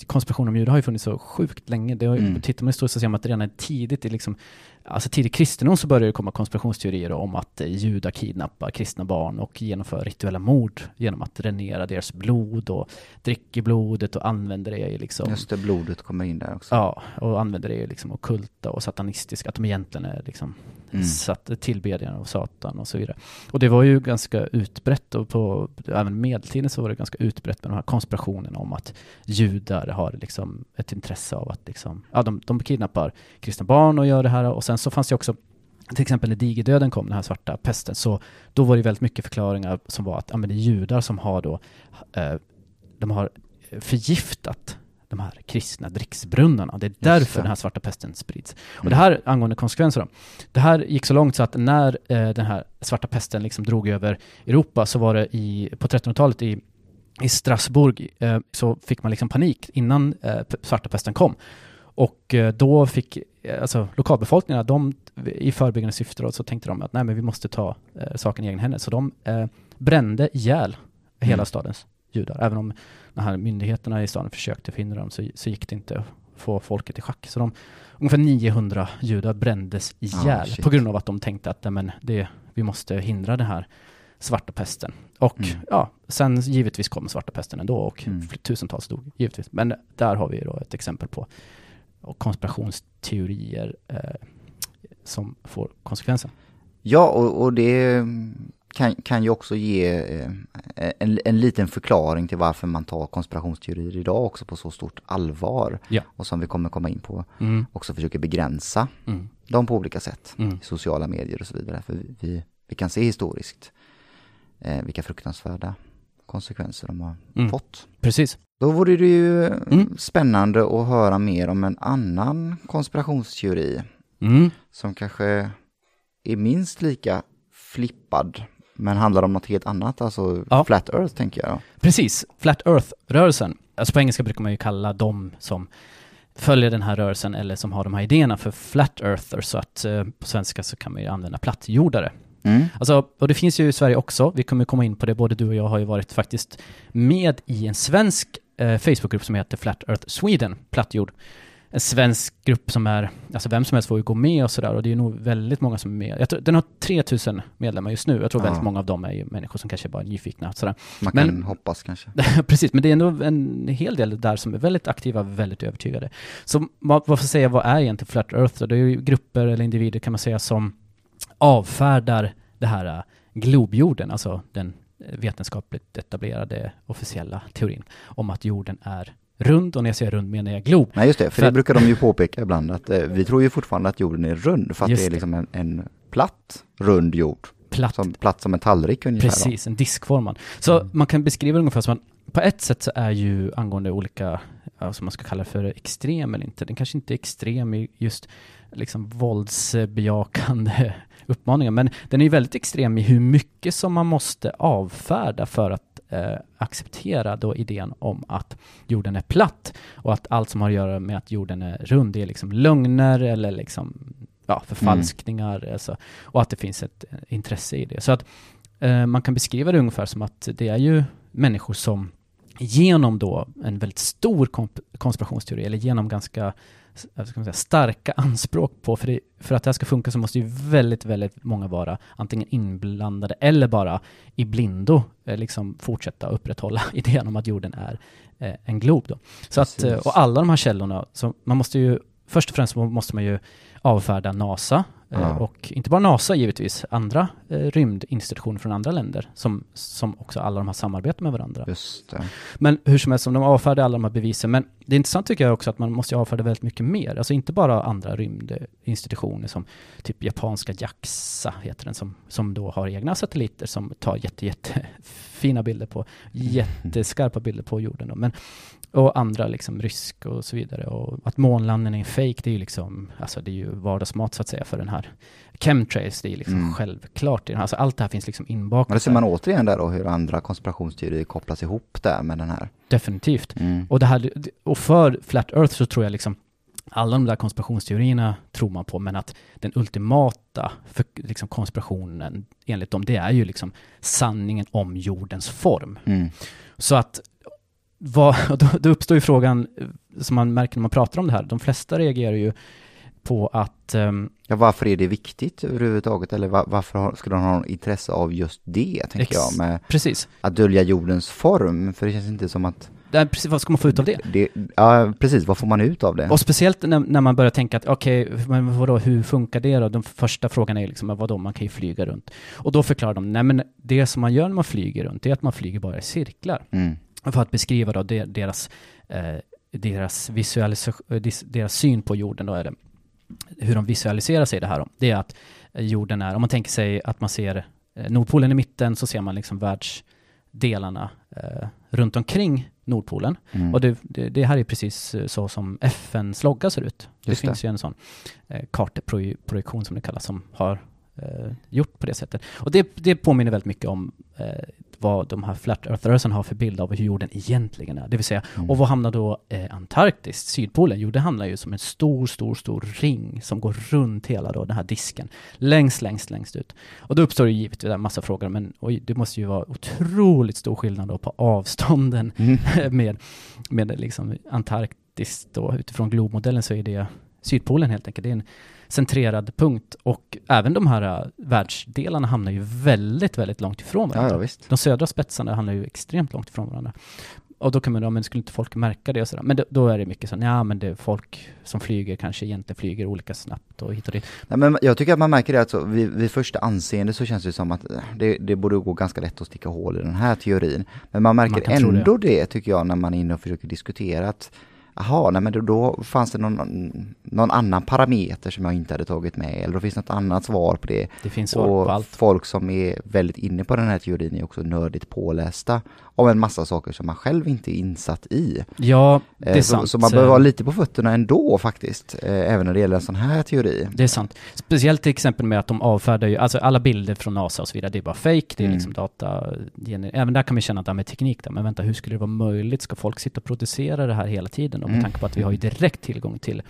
konspiration om judar har ju funnits så sjukt länge. Det har, mm. Tittar man historiskt så ser man att redan tidigt, i liksom, alltså tidig kristendom så börjar det komma konspirationsteorier om att judar kidnappar kristna barn och genomför rituella mord genom att dränera deras blod och dricker blodet och använder det i liksom... Just det, blodet kommer in där också. Ja, och använder det i liksom okulta och satanistiska, att de egentligen är liksom mm. satt tillbedjan av Satan och så vidare. Och det var ju ganska utbrett och på även medeltiden så var det ganska utbrett med de här konspirationerna om att judar har liksom ett intresse av att liksom, ja, de, de kidnappar kristna barn och gör det här och sen så fanns det också till exempel när digerdöden kom, den här svarta pesten, så då var det väldigt mycket förklaringar som var att ja, men det är judar som har då, eh, de har förgiftat de här kristna dricksbrunnarna. Det är därför det. den här svarta pesten sprids. Och Mm. det här angående konsekvenser då. Det här gick så långt så att när eh, den här svarta pesten liksom drog över Europa så var det i, på 1300-talet i, i Strasbourg eh, så fick man liksom panik innan eh, svarta pesten kom. Och eh, då fick eh, alltså lokalbefolkningen, de i förebyggande syfte då, så tänkte de att nej men vi måste ta eh, saken i egen händer. Så de eh, brände ihjäl hela Mm. stadens judar. Även om de här myndigheterna i staden försökte förhindra dem så, så gick det inte att få folket i schack. Så de, ungefär 900 judar brändes ihjäl shit. på grund av att de tänkte att men det, vi måste hindra den här svarta pesten. Och Mm. ja, sen givetvis kom svarta pesten ändå och Mm. tusentals dog givetvis. Men där har vi då ett exempel på konspirationsteorier eh, som får konsekvenser. Ja, och, och det kan, kan ju också ge eh, en, en liten förklaring till varför man tar konspirationsteorier idag också på så stort allvar. Ja. Och som vi kommer komma in på, Mm. också försöker begränsa Mm. dem på olika sätt. Mm. I sociala medier och så vidare. För vi- vi, vi kan se historiskt eh, vilka fruktansvärda konsekvenser de har Mm. fått. Precis. Då vore det ju Mm. spännande att höra mer om en annan konspirationsteori Mm. som kanske är minst lika flippad men handlar om något helt annat, alltså Ja. Flat Earth tänker jag. Precis, Flat Earth-rörelsen. Alltså på engelska brukar man ju kalla dem som följer den här rörelsen eller som har de här idéerna för Flat Earthers, så att eh, på svenska så kan man ju använda plattjordare. Mm. Alltså, och det finns ju i Sverige också, vi kommer komma in på det, både du och jag har ju varit faktiskt med i en svensk eh, Facebookgrupp som heter Flat Earth Sweden, plattjord. En svensk grupp som är, alltså vem som helst får ju gå med och sådär och det är nog väldigt många som är med. Jag tror, den har 3000 medlemmar just nu, jag tror Ja. väldigt många av dem är ju människor som kanske bara är nyfikna. Sådär. Man Men- kan hoppas kanske. Precis, men det är ändå en hel del där som är väldigt aktiva, väldigt övertygade. Så vad- varför säga, vad är egentligen Flat Earth? då? Det är ju grupper eller individer kan man säga som avfärdar det här äh, globjorden, alltså den vetenskapligt etablerade officiella teorin om att jorden är rund, och när jag säger rund menar jag glob. Nej just det, för, För det att- brukar de ju påpeka ibland att eh, vi tror ju fortfarande att jorden är rund för att Just det är det. liksom en, en platt, rund jord. Platt, Som, platt som en tallrik ungefär. då. precis, en diskformad. Så Mm. man kan beskriva det ungefär som att på ett sätt så är ju angående olika, ja, som man ska kalla för extrem eller inte, den kanske inte är extrem i just liksom våldsbejakande uppmaningar, men den är ju väldigt extrem i hur mycket som man måste avfärda för att eh, acceptera då idén om att jorden är platt och att allt som har att göra med att jorden är rund är liksom lögner eller liksom ja, förfalskningar alltså, och att det finns ett eh, intresse i det. Så att eh, man kan beskriva det ungefär som att det är ju människor som genom då en väldigt stor konspirationsteori eller genom ganska man säga, starka anspråk på, för, det, för att det här ska funka så måste ju väldigt, väldigt många vara antingen inblandade eller bara i blindo eh, liksom fortsätta upprätthålla idén om att jorden är eh, en glob då. Så att, eh, och alla de här källorna, så man måste ju, först och främst måste man ju avfärda NASA, eh, Ja. och inte bara NASA givetvis, andra eh, rymdinstitutioner från andra länder, som, som också alla de har samarbete med varandra. Just det. Men hur som helst, de avfärdar alla de här bevisen. Men det är intressant tycker jag också att man måste avfärda väldigt mycket mer. Alltså inte bara andra rymdinstitutioner som typ japanska JAXA heter den, som, som då har egna satelliter som tar jätte, jätte fina bilder på, jätteskarpa bilder på jorden. Då. Men, och andra liksom rysk och så vidare. Och att månlandningen är fake, det är ju liksom, alltså det är ju vardagsmat så att säga för den här chemtrails, det är liksom Mm. självklart. Alltså allt det här finns liksom inbakat. Men det ser där. man återigen där då hur andra konspirationsteorier kopplas ihop där med den här. Definitivt. Mm. Och, det här, och för Flat Earth så tror jag liksom alla de där konspirationsteorierna tror man på, men att den ultimata för, liksom konspirationen enligt dem, det är ju liksom sanningen om jordens form. Mm. Så att vad, då, då uppstår ju frågan, eh, som man märker när man pratar om det här, de flesta reagerar ju på att ehm, Ja, varför är det viktigt överhuvudtaget? Eller va- varför skulle de ha något intresse av just det, tänker jag, med precis, att dölja jordens form? För det känns inte som att... det är precis, vad ska man få ut av det? det ja, precis. Vad får man ut av det? Och speciellt när, när man börjar tänka att okej, men vadå, hur funkar det då? Den första frågan är liksom, vadå, man kan ju flyga runt. Och då förklarar de, nej men det som man gör när man flyger runt, det är att man flyger bara i cirklar. Mm. För att beskriva då de- deras, eh, deras, visualis- deras syn på jorden då är det, hur de visualiserar sig det här då. Det är att eh, jorden är, om man tänker sig att man ser eh, Nordpolen i mitten så ser man liksom världs delarna eh, runt omkring Nordpolen. Mm. Och det, det, det här är precis så som FNs logga ser ut. Det Just det. finns ju en sån eh, karteprojektion som det kallas som har eh, gjort på det sättet. Och det, det påminner väldigt mycket om eh, vad de här Flat Earth-rörelsen har för bild av hur jorden egentligen är. Det vill säga, Mm. och vad hamnar då eh, Antarktis, Sydpolen? Jo, det hamnar ju som en stor, stor, stor ring som går runt hela då den här disken. Längst, längst, längst ut. Och då uppstår det givetvis en massa frågor, men oj, det måste ju vara otroligt stor skillnad då på avstånden Mm. med, med liksom Antarktis då, utifrån globmodellen så är det Sydpolen helt enkelt. Det är en centrerad punkt och även de här äh, världsdelarna hamnar ju väldigt, väldigt långt ifrån Ja, varandra. ja, visst. De södra spetsarna hamnar ju extremt långt ifrån varandra. Och då kan man, ja men skulle inte folk märka det och sådär? Men då, då är det mycket så, ja men det är folk som flyger kanske egentligen flyger olika snabbt och hit och dit. Nej, men jag tycker att man märker det, alltså, vid, vid första anseende så känns det som att eh, det, det borde gå ganska lätt att sticka hål i den här teorin. Men man märker Man tro det. ändå det. tycker jag, när man är inne och försöker diskutera att Jaha, nej men då, då fanns det någon, någon annan parameter som jag inte hade tagit med, eller då finns något annat svar på det. Det finns svar på allt. folk som är väldigt inne på den här teorin är också nördigt pålästa om en massa saker som man själv inte är insatt i. Ja, det Eh, är så, sant. så man behöver vara lite på fötterna ändå faktiskt, eh, även när det gäller en sån här teori. Det är sant. Speciellt till exempel med att de avfärdar ju, alltså alla bilder från NASA och så vidare, det är bara fake, det är Mm. liksom data, även där kan vi känna att det här med teknik där, men vänta, hur skulle det vara möjligt? Ska folk sitta och producera det här hela tiden? Och med Mm. tanke på att vi har ju direkt tillgång till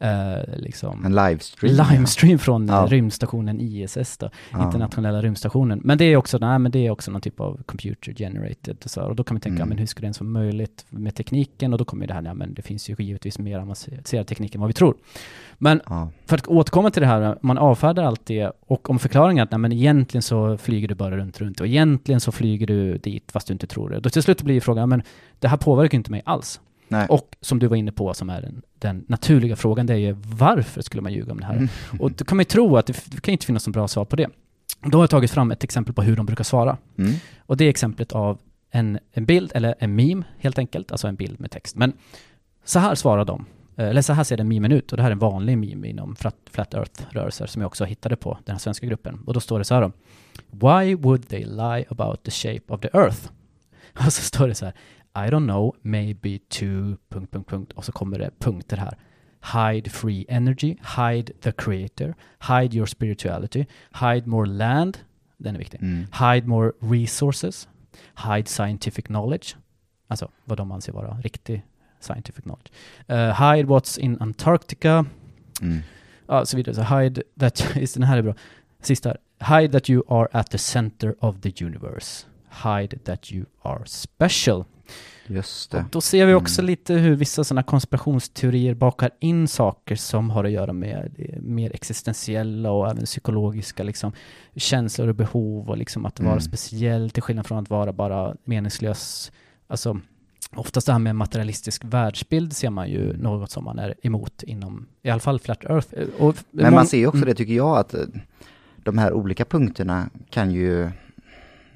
eh, liksom En livestream. livestream från eh, Ja. rymdstationen ISS då, Ja. internationella rymdstationen. Men det är också, nej, men det är också någon typ av computer generated och så, här. och då kan man tänka, Mm. men hur skulle det ens vara möjligt med tekniken? Och då kommer det här, ja men det finns ju givetvis mer avancerad teknik än vad vi tror. Men Ja. för att återkomma till det här, man avfärdar allt det och om förklaringen att nej, men egentligen så flyger du bara runt, runt och egentligen så flyger du dit fast du inte tror det. Då till slut blir ju frågan, men det här påverkar inte mig alls. Nej. Och som du var inne på, som är den, den naturliga frågan, det är ju varför skulle man ljuga om det här? Mm. Och då kan man ju tro att det, det kan inte finnas något bra svar på det. Då har jag tagit fram ett exempel på hur de brukar svara. Mm. Och det är exemplet av en, en bild, eller en meme helt enkelt, alltså en bild med text. Men så här svarar de, Eh, eller så här ser den memen ut, och det här är en vanlig meme inom Flat, flat Earth-rörelser som jag också hittade på den här svenska gruppen. Och då står det så här då. Why would they lie about the shape of the earth? Och så står det så här. I don't know, maybe to... Punkt, punkt, punkt. Och så kommer det punkter här. Hide free energy, hide the creator, hide your spirituality, hide more land, den är viktig. Mm. Hide more resources. Hide scientific knowledge. Alltså vad de anser vara riktig scientific knowledge. Uh, hide what's in Antarctica. Mm. Ja, så vidare. Så hide that... Just den här är bra. Sista. här. Hide that you are at the center of the universe. Hide that you are special. Just Och det. då ser vi också Mm. lite hur vissa sådana konspirationsteorier bakar in saker som har att göra med det mer existentiella och även psykologiska liksom, känslor och behov och liksom att vara Mm. speciell till skillnad från att vara bara meningslös. Alltså, oftast det här med materialistisk världsbild ser man ju något som man är emot inom, i alla fall Flat Earth. Och Men man ser ju också Mm. det tycker jag att eh, de här olika punkterna kan ju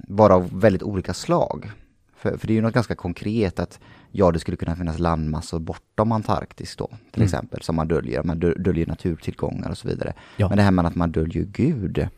vara av väldigt olika slag. För, för det är ju något ganska konkret att ja, det skulle kunna finnas landmassor bortom Antarktis då, till Mm. exempel, som man döljer. Man dö- döljer naturtillgångar och så vidare. Ja. Men det här med att man döljer Gud,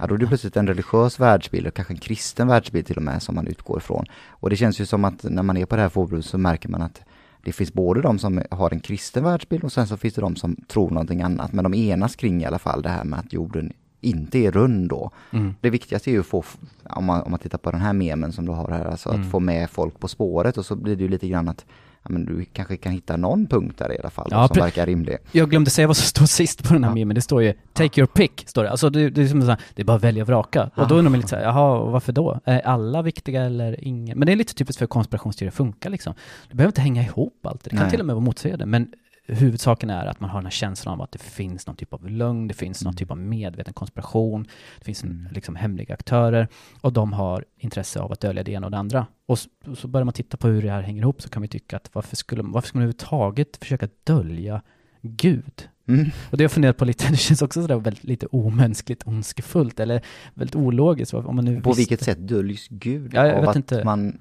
ja, då är det plötsligt en religiös världsbild och kanske en kristen världsbild till och med som man utgår ifrån. Och det känns ju som att när man är på det här forumet så märker man att det finns både de som har en kristen världsbild och sen så finns det de som tror någonting annat. Men de enas kring i alla fall det här med att jorden inte är rund då. Mm. Det viktigaste är ju att få, om man, om man tittar på den här memen som du har här, alltså Mm. att få med folk på spåret och så blir det ju lite grann att ja, men du kanske kan hitta någon punkt där i alla fall då, Ja, som pre- verkar rimlig. Jag glömde säga vad som står sist på den här Ja. memen. Det står ju 'Take your pick' står det. Alltså det, det är som så här, det är bara att välja och vraka. Och då undrar man lite så här, jaha, varför då? Är alla viktiga eller ingen? Men det är lite typiskt för hur konspirationsteorier funkar liksom. Det behöver inte hänga ihop alltid. Det kan Nej. till och med vara motsägande. Men huvudsaken är att man har den här känslan av att det finns någon typ av lögn, det finns någon Mm. typ av medveten konspiration, det finns Mm. liksom hemliga aktörer och de har intresse av att dölja det ena och det andra. Och så, så börjar man titta på hur det här hänger ihop så kan vi tycka att varför skulle, varför skulle man överhuvudtaget försöka dölja Gud? Mm. Och det har jag funderat på lite, det känns också sådär väldigt lite omänskligt, ondskefullt eller väldigt ologiskt. Om man nu På visste- vilket sätt döljs Gud? Ja, jag vet inte. Man,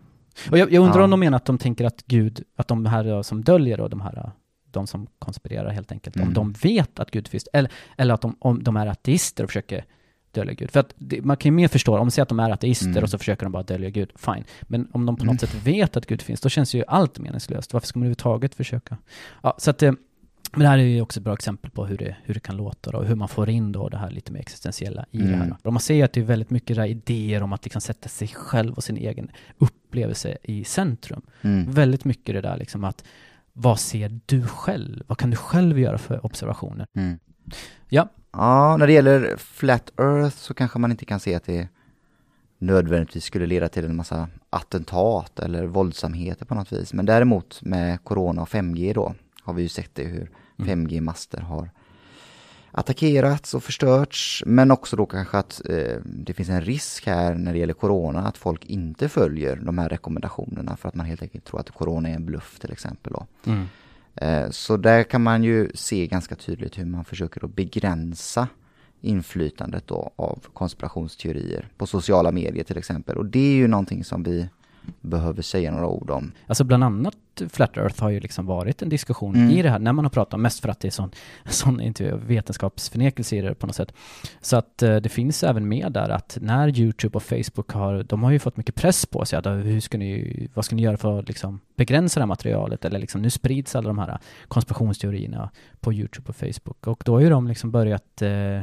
Och jag, jag undrar Ja. om de menar att de tänker att Gud, att de här då som döljer och de här de som konspirerar helt enkelt, om Mm. de vet att Gud finns, eller, eller att de, om de är ateister och försöker dölja Gud. För att det, man kan ju mer förstå, om man säger att de är ateister Mm. och så försöker de bara dölja Gud, fine. Men om de på Mm. något sätt vet att Gud finns, då känns ju allt meningslöst. Varför ska man överhuvudtaget försöka? Ja, så att eh, men det här är ju också ett bra exempel på hur det, hur det kan låta då, och hur man får in då det här lite mer existentiella i det här. Mm. Och man ser att det är väldigt mycket där idéer om att liksom sätta sig själv och sin egen upplevelse i centrum. Mm. Väldigt mycket det där liksom att vad ser du själv? Vad kan du själv göra för observationer? Mm. Ja. Ja, när det gäller Flat Earth så kanske man inte kan se att det nödvändigtvis skulle leda till en massa attentat eller våldsamheter på något vis. Men däremot med Corona och 5G då har vi ju sett det hur Mm. 5G-master har attackerats och förstörts. Men också då kanske att eh, det finns en risk här när det gäller Corona att folk inte följer de här rekommendationerna för att man helt enkelt tror att Corona är en bluff till exempel. Då. Mm. Eh, Så där kan man ju se ganska tydligt hur man försöker att begränsa inflytandet då av konspirationsteorier på sociala medier till exempel. Och det är ju någonting som vi behöver säga några ord om. Alltså bland annat Flat Earth har ju liksom varit en diskussion Mm. i det här, när man har pratat om, mest för att det är sån, sån inte vetenskapsförnekelse i det på något sätt. Så att eh, det finns även med där att när YouTube och Facebook har, de har ju fått mycket press på sig, att hur ska ni, vad ska ni göra för att liksom begränsa det här materialet? Eller liksom nu sprids alla de här konspirationsteorierna på YouTube och Facebook. Och då har ju de liksom börjat eh,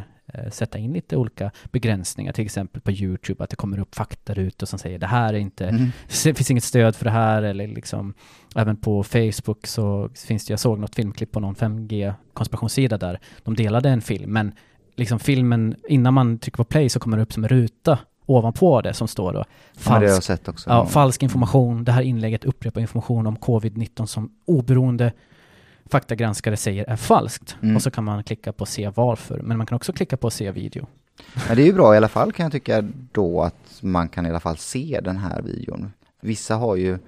sätta in lite olika begränsningar, till exempel på YouTube, att det kommer upp faktarutor som säger det här är inte Mm. det finns inget stöd för det här eller liksom även på Facebook så finns det, jag såg något filmklipp på någon 5G konspirationssida där de delade en film men liksom filmen, innan man trycker på play så kommer det upp som en ruta ovanpå det som står då Ja, falsk, också. ja, falsk information, det här inlägget upprepar information om covid-19 som oberoende faktagranskare säger är falskt. Mm. Och så kan man klicka på se varför, men man kan också klicka på se video. Men det är ju bra i alla fall kan jag tycka då att man kan i alla fall se den här videon. Vissa har ju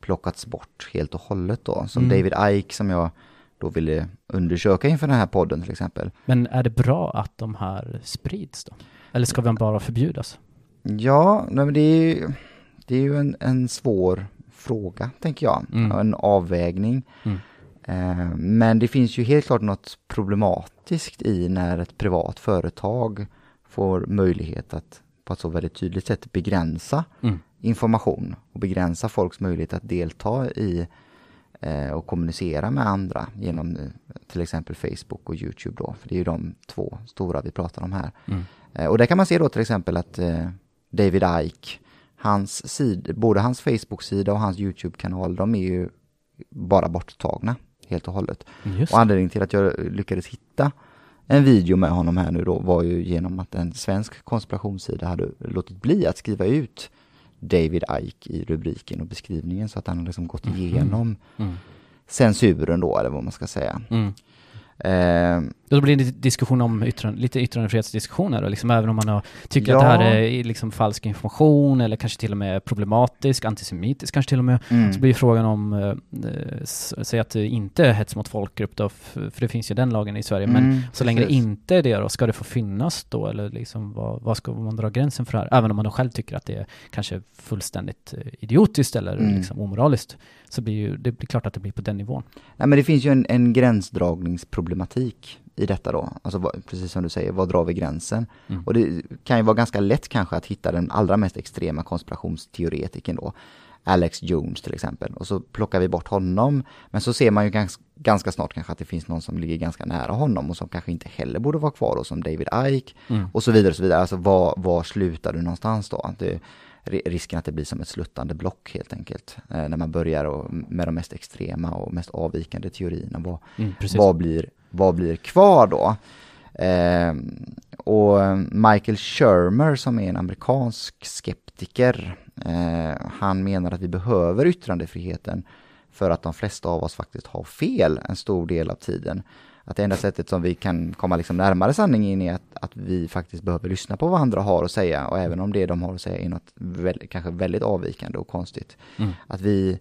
plockats bort helt och hållet då. Som Mm. David Ike som jag då ville undersöka inför den här podden till exempel. Men är det bra att de här sprids då? Eller ska de bara förbjudas? Ja, men det är ju, det är ju en, en svår fråga, tänker jag. Mm. En avvägning. Mm. Eh, men det finns ju helt klart något problematiskt i när ett privat företag får möjlighet att på ett så väldigt tydligt sätt begränsa Mm. information och begränsa folks möjlighet att delta i eh, och kommunicera med andra genom eh, till exempel Facebook och Youtube då, för det är ju de två stora vi pratar om här. Mm. Och där kan man se då till exempel att David Ike, hans sid, både hans Facebook-sida och hans YouTube-kanal, de är ju bara borttagna helt och hållet. Just Och anledningen till att jag lyckades hitta en video med honom här nu då var ju genom att en svensk konspirationssida hade låtit bli att skriva ut David Ike i rubriken och beskrivningen så att han har liksom gått Mhm. igenom Mm. censuren då, eller vad man ska säga. Mm. Eh, Då blir det diskussion om yttrande, lite yttrandefrihetsdiskussioner liksom även om man har, tycker Ja. att det här är liksom falsk information eller kanske till och med problematisk, antisemitisk kanske till och med. mm. Så blir frågan om, eh, säg att det inte är hets mot folkgrupp då, för det finns ju den lagen i Sverige, men Mm, så länge det precis. inte är det då, ska det få finnas då eller liksom vad, vad ska man dra gränsen för här? Även om man då själv tycker att det är kanske fullständigt eh, idiotiskt eller Mm. liksom omoraliskt, så blir ju, det blir klart att det blir på den nivån. Nej men det finns ju en, en gränsdragningsproblematik i detta då. Alltså vad, precis som du säger, var drar vi gränsen? Mm. Och det kan ju vara ganska lätt kanske att hitta den allra mest extrema konspirationsteoretikern då. Alex Jones till exempel. Och så plockar vi bort honom. Men så ser man ju ganska, ganska snart kanske att det finns någon som ligger ganska nära honom och som kanske inte heller borde vara kvar då, som David Ike. Mm. Och så vidare och så vidare. Alltså var, var slutar du någonstans då? Det, risken att det blir som ett sluttande block helt enkelt. Eh, när man börjar och, med de mest extrema och mest avvikande teorierna. Vad, Mm, vad, blir, vad blir kvar då? Eh, och Michael Shermer som är en amerikansk skeptiker, eh, han menar att vi behöver yttrandefriheten för att de flesta av oss faktiskt har fel en stor del av tiden. Att det enda sättet som vi kan komma liksom närmare sanningen är att, att vi faktiskt behöver lyssna på vad andra har att säga och även om det de har att säga är något väl, kanske väldigt avvikande och konstigt. Mm. Att vi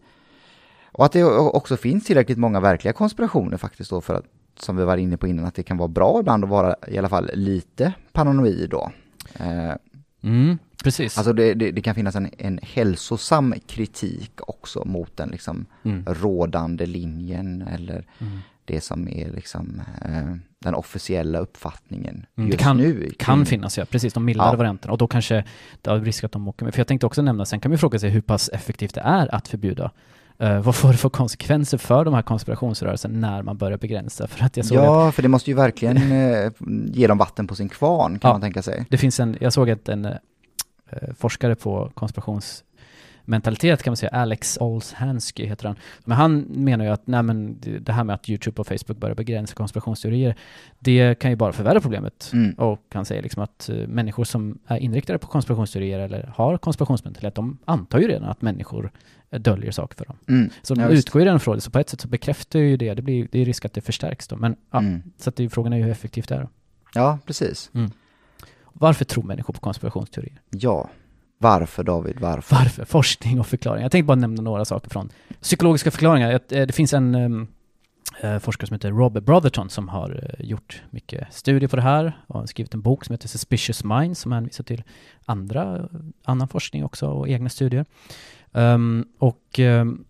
och att det också finns tillräckligt många verkliga konspirationer faktiskt då för att, som vi var inne på innan, att det kan vara bra ibland att vara i alla fall lite paranoid då. Eh, Mm, precis. alltså det, det, det kan finnas en, en hälsosam kritik också mot den liksom mm. rådande linjen eller Mm. Det som är liksom eh, den officiella uppfattningen Mm, det just kan- nu. Kan finnas ja, precis de mildare Ja. varianterna. Och då kanske det har risk att de åker med. För jag tänkte också nämna, sen kan vi fråga sig hur pass effektivt det är att förbjuda. Eh, vad får det för konsekvenser för de här konspirationsrörelserna när man börjar begränsa? För att jag såg att Ja, för det måste ju verkligen eh, ge dem vatten på sin kvarn kan Ja. man tänka sig. det finns en, jag såg att en eh, forskare på konspirationsmentalitet kan man säga, Alex Olshansky heter han. Men han menar ju att nej men det här med att YouTube och Facebook börjar begränsa konspirationsteorier, det kan ju bara förvärra problemet. Mm. Och han säger liksom att eh, människor som är inriktade på konspirationsteorier eller har konspirationsmentalitet, de antar ju redan att människor döljer saker för dem. Mm. Så de Ja, utgår ju redan från det, så på ett sätt så bekräftar ju det, det, blir, det är risk att det förstärks då. Men ja, Mm. så att det, frågan är ju hur effektivt det är. Ja, precis. Varför tror människor på konspirationsteorier? Ja. Varför David, varför? Varför? Forskning och förklaring. Jag tänkte bara nämna några saker från psykologiska förklaringar. Eh, det finns en ehm, eh, forskare som heter Robert Brotherton som har eh, gjort mycket studier på det här och har skrivit en bok som heter Suspicious Minds som hänvisar till andra, annan forskning också och egna studier. Ehm, och ehm,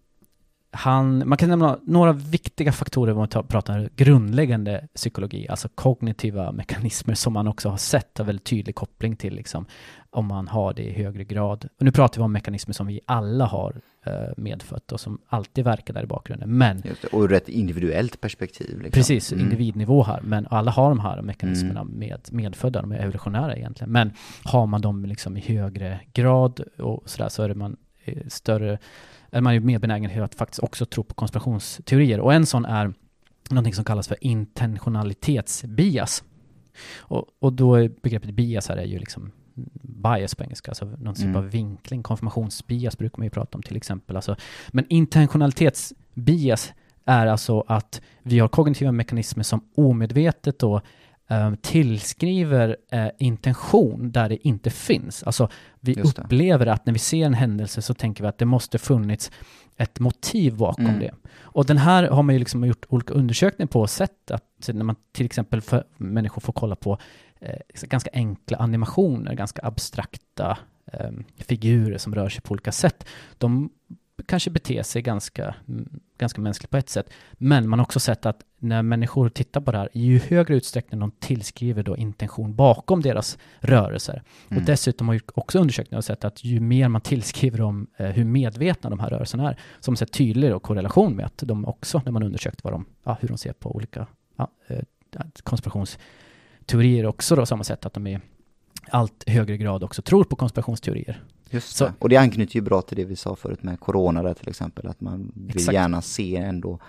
han, man kan nämna några viktiga faktorer om man tar- pratar grundläggande psykologi, alltså kognitiva mekanismer som man också har sett har väldigt tydlig koppling till liksom, om man har det i högre grad. Och nu pratar vi om mekanismer som vi alla har eh, medfött och som alltid verkar där i bakgrunden. Men Just det. Och ur ett individuellt perspektiv. Liksom. Precis, Mm. individnivå här. Men alla har de här mekanismerna med, medfödda, de är evolutionära egentligen. Men har man dem liksom i högre grad och sådär så är det man eh, större, är man ju mer benägen att faktiskt också tro på konspirationsteorier. Och en sån är någonting som kallas för intentionalitetsbias. Och, och då är begreppet bias här är ju liksom bias på engelska, alltså någon typ Mm. av vinkling. Konfirmationsbias brukar man ju prata om till exempel. Alltså, men intentionalitetsbias är alltså att vi har kognitiva mekanismer som omedvetet då tillskriver eh, intention där det inte finns. Alltså vi upplever att när vi ser en händelse så tänker vi att det måste funnits ett motiv bakom Mm. det. Och den här har man ju liksom gjort olika undersökningar på och sett att när man till exempel för människor får kolla på eh, ganska enkla animationer, ganska abstrakta eh, figurer som rör sig på olika sätt. De kanske beter sig ganska, mm, ganska mänskligt på ett sätt. Men man har också sett att när människor tittar på det här, i ju högre utsträckning de tillskriver då intention bakom deras rörelser. Mm. Och dessutom har ju också undersökningar sett att ju mer man tillskriver dem eh, hur medvetna de här rörelserna är, man sett tydligare och korrelation med att de också, när man undersökt vad de, ja, hur de ser på olika ja, eh, konspirationsteorier också då, så har man sett att de i allt högre grad också tror på konspirationsteorier. Just Så- det. Och det anknyter ju bra till det vi sa förut med corona där till exempel, att man vill Exakt. gärna se ändå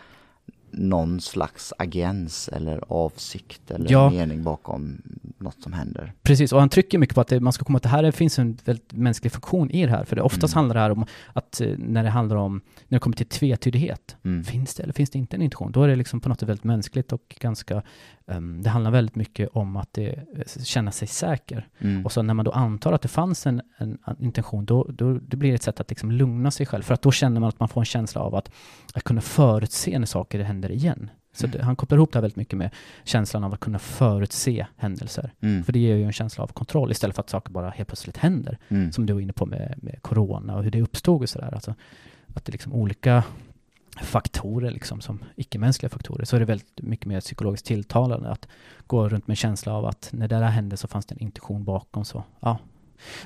någon slags agens eller avsikt eller Ja. mening bakom något som händer. Precis, och han trycker mycket på att det, man ska komma att det här finns en väldigt mänsklig funktion i det här, för det oftast Mm. handlar det här om att eh, när det handlar om, när det kommer till tvetydighet, Mm. finns det eller finns det inte en intention? Då är det liksom på något sätt väldigt mänskligt och ganska, ehm, det handlar väldigt mycket om att det, eh, känna sig säker. Mm. Och så när man då antar att det fanns en, en, en intention, då, då det blir det ett sätt att liksom lugna sig själv, för att då känner man att man får en känsla av att, att kunna förutse när saker händer igen. Så Mm. det, han kopplar ihop det här väldigt mycket med känslan av att kunna förutse händelser. Mm. För det ger ju en känsla av kontroll istället för att saker bara helt plötsligt händer. Mm. Som du var inne på med, med corona och hur det uppstod och sådär. Alltså, att det är liksom olika faktorer, liksom, som icke-mänskliga faktorer, så är det väldigt mycket mer psykologiskt tilltalande att gå runt med känsla av att när det där hände så fanns det en intention bakom. Så, ja.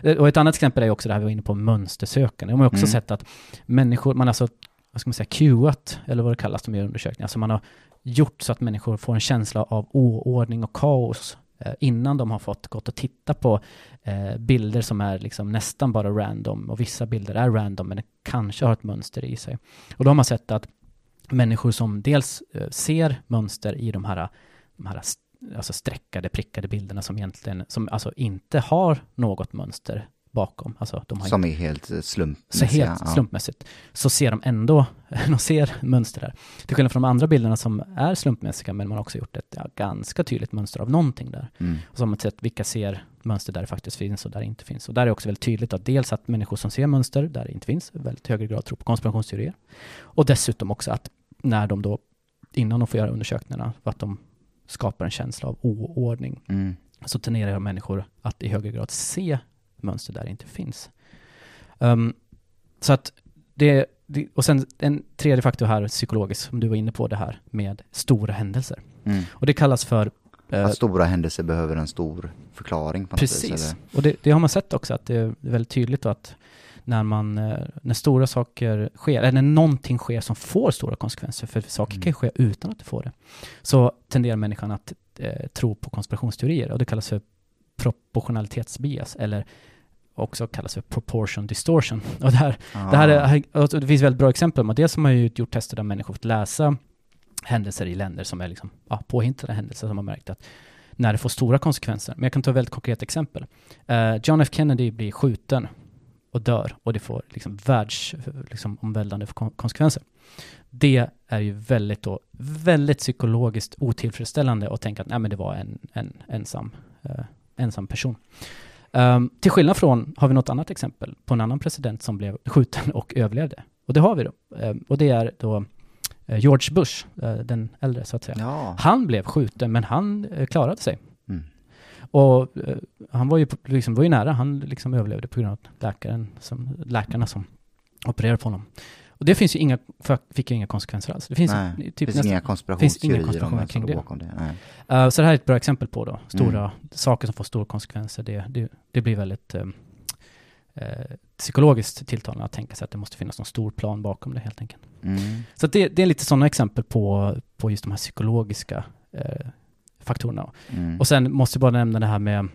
Eh, Och ett annat exempel är också det här vi var inne på, mönstersökande. De har också Mm. sett att människor, man har alltså, vad ska man säga, cueat, eller vad det kallas, de gör undersökningar. Alltså man har gjort så att människor får en känsla av oordning och kaos Eh, innan de har fått gått och titta på eh, bilder som är liksom nästan bara random och vissa bilder är random men kanske har ett mönster i sig. Och då har man sett att människor som dels eh, ser mönster i de här, de här alltså streckade, prickade bilderna som egentligen, som alltså inte har något mönster bakom. Alltså de har Som är helt eh, så slumpmässiga. helt ja. slumpmässigt, så ser de ändå, de ser mönster där. Till skillnad från de andra bilderna som är slumpmässiga, men man har också gjort ett ja, ganska tydligt mönster av någonting där. Mm. Och så har man sett vilka ser mönster där det faktiskt finns och där det inte finns. Och där är också väldigt tydligt att dels att människor som ser mönster där det inte finns, väldigt högre grad tror på konspirationsteorier. Och dessutom också att när de då, innan de får göra undersökningarna, att de skapar en känsla av oordning Mm. så tenderar människor att i högre grad se mönster där det inte finns. Ehm, så att det det, och sen en tredje faktor här, psykologiskt, som du var inne på det här med stora händelser. Mm. Och det kallas för eh, Att stora händelser behöver en stor förklaring vis. Precis. eller? Och det, det har man sett också, att det är väldigt tydligt att när man, eh, när stora saker sker, eller när någonting sker som får stora konsekvenser, för saker Mm. kan ske utan att det får det, så tenderar människan att eh, tro på konspirationsteorier och det kallas för proportionalitetsbias, eller också kallas för proportion distortion. Och det här, det här Ah. är, och det finns väldigt bra exempel på Dels har man ju gjort tester där människor fått läsa händelser i länder som är liksom, ja, påhittade händelser som har märkt att när det får stora konsekvenser. Men jag kan ta ett väldigt konkret exempel. Eh, John F Kennedy blir skjuten och dör och det får liksom världs, liksom konsekvenser. Det är ju väldigt då, väldigt psykologiskt otillfredsställande att tänka att nej men det var en, en ensam, eh, ensam person. Ehm, till skillnad från, har vi något annat exempel på en annan president som blev skjuten och överlevde. Och det har vi då. Ehm, och det är då eh, George Bush, eh, den äldre så att säga. Ja. Han blev skjuten, men han eh, klarade sig. Mm. Och han var ju, liksom, var ju nära, han liksom överlevde på grund av läkaren som, läkarna som opererade på honom. Och det finns ju inga, fick ju inga konsekvenser alls. Det finns Nej, typ finns nästan, inga konspirationsteorier finns inga konspirationer kring det. bakom det. Eh, så det här är ett bra exempel på då, stora Mm. saker som får stora konsekvenser. Det, det, det blir väldigt eh, eh, psykologiskt tilltalande att tänka sig att det måste finnas någon stor plan bakom det helt enkelt. Mm. Så det, det är lite sådana exempel på, på just de här psykologiska eh, faktorerna. Mm. Och sen måste jag bara nämna det här med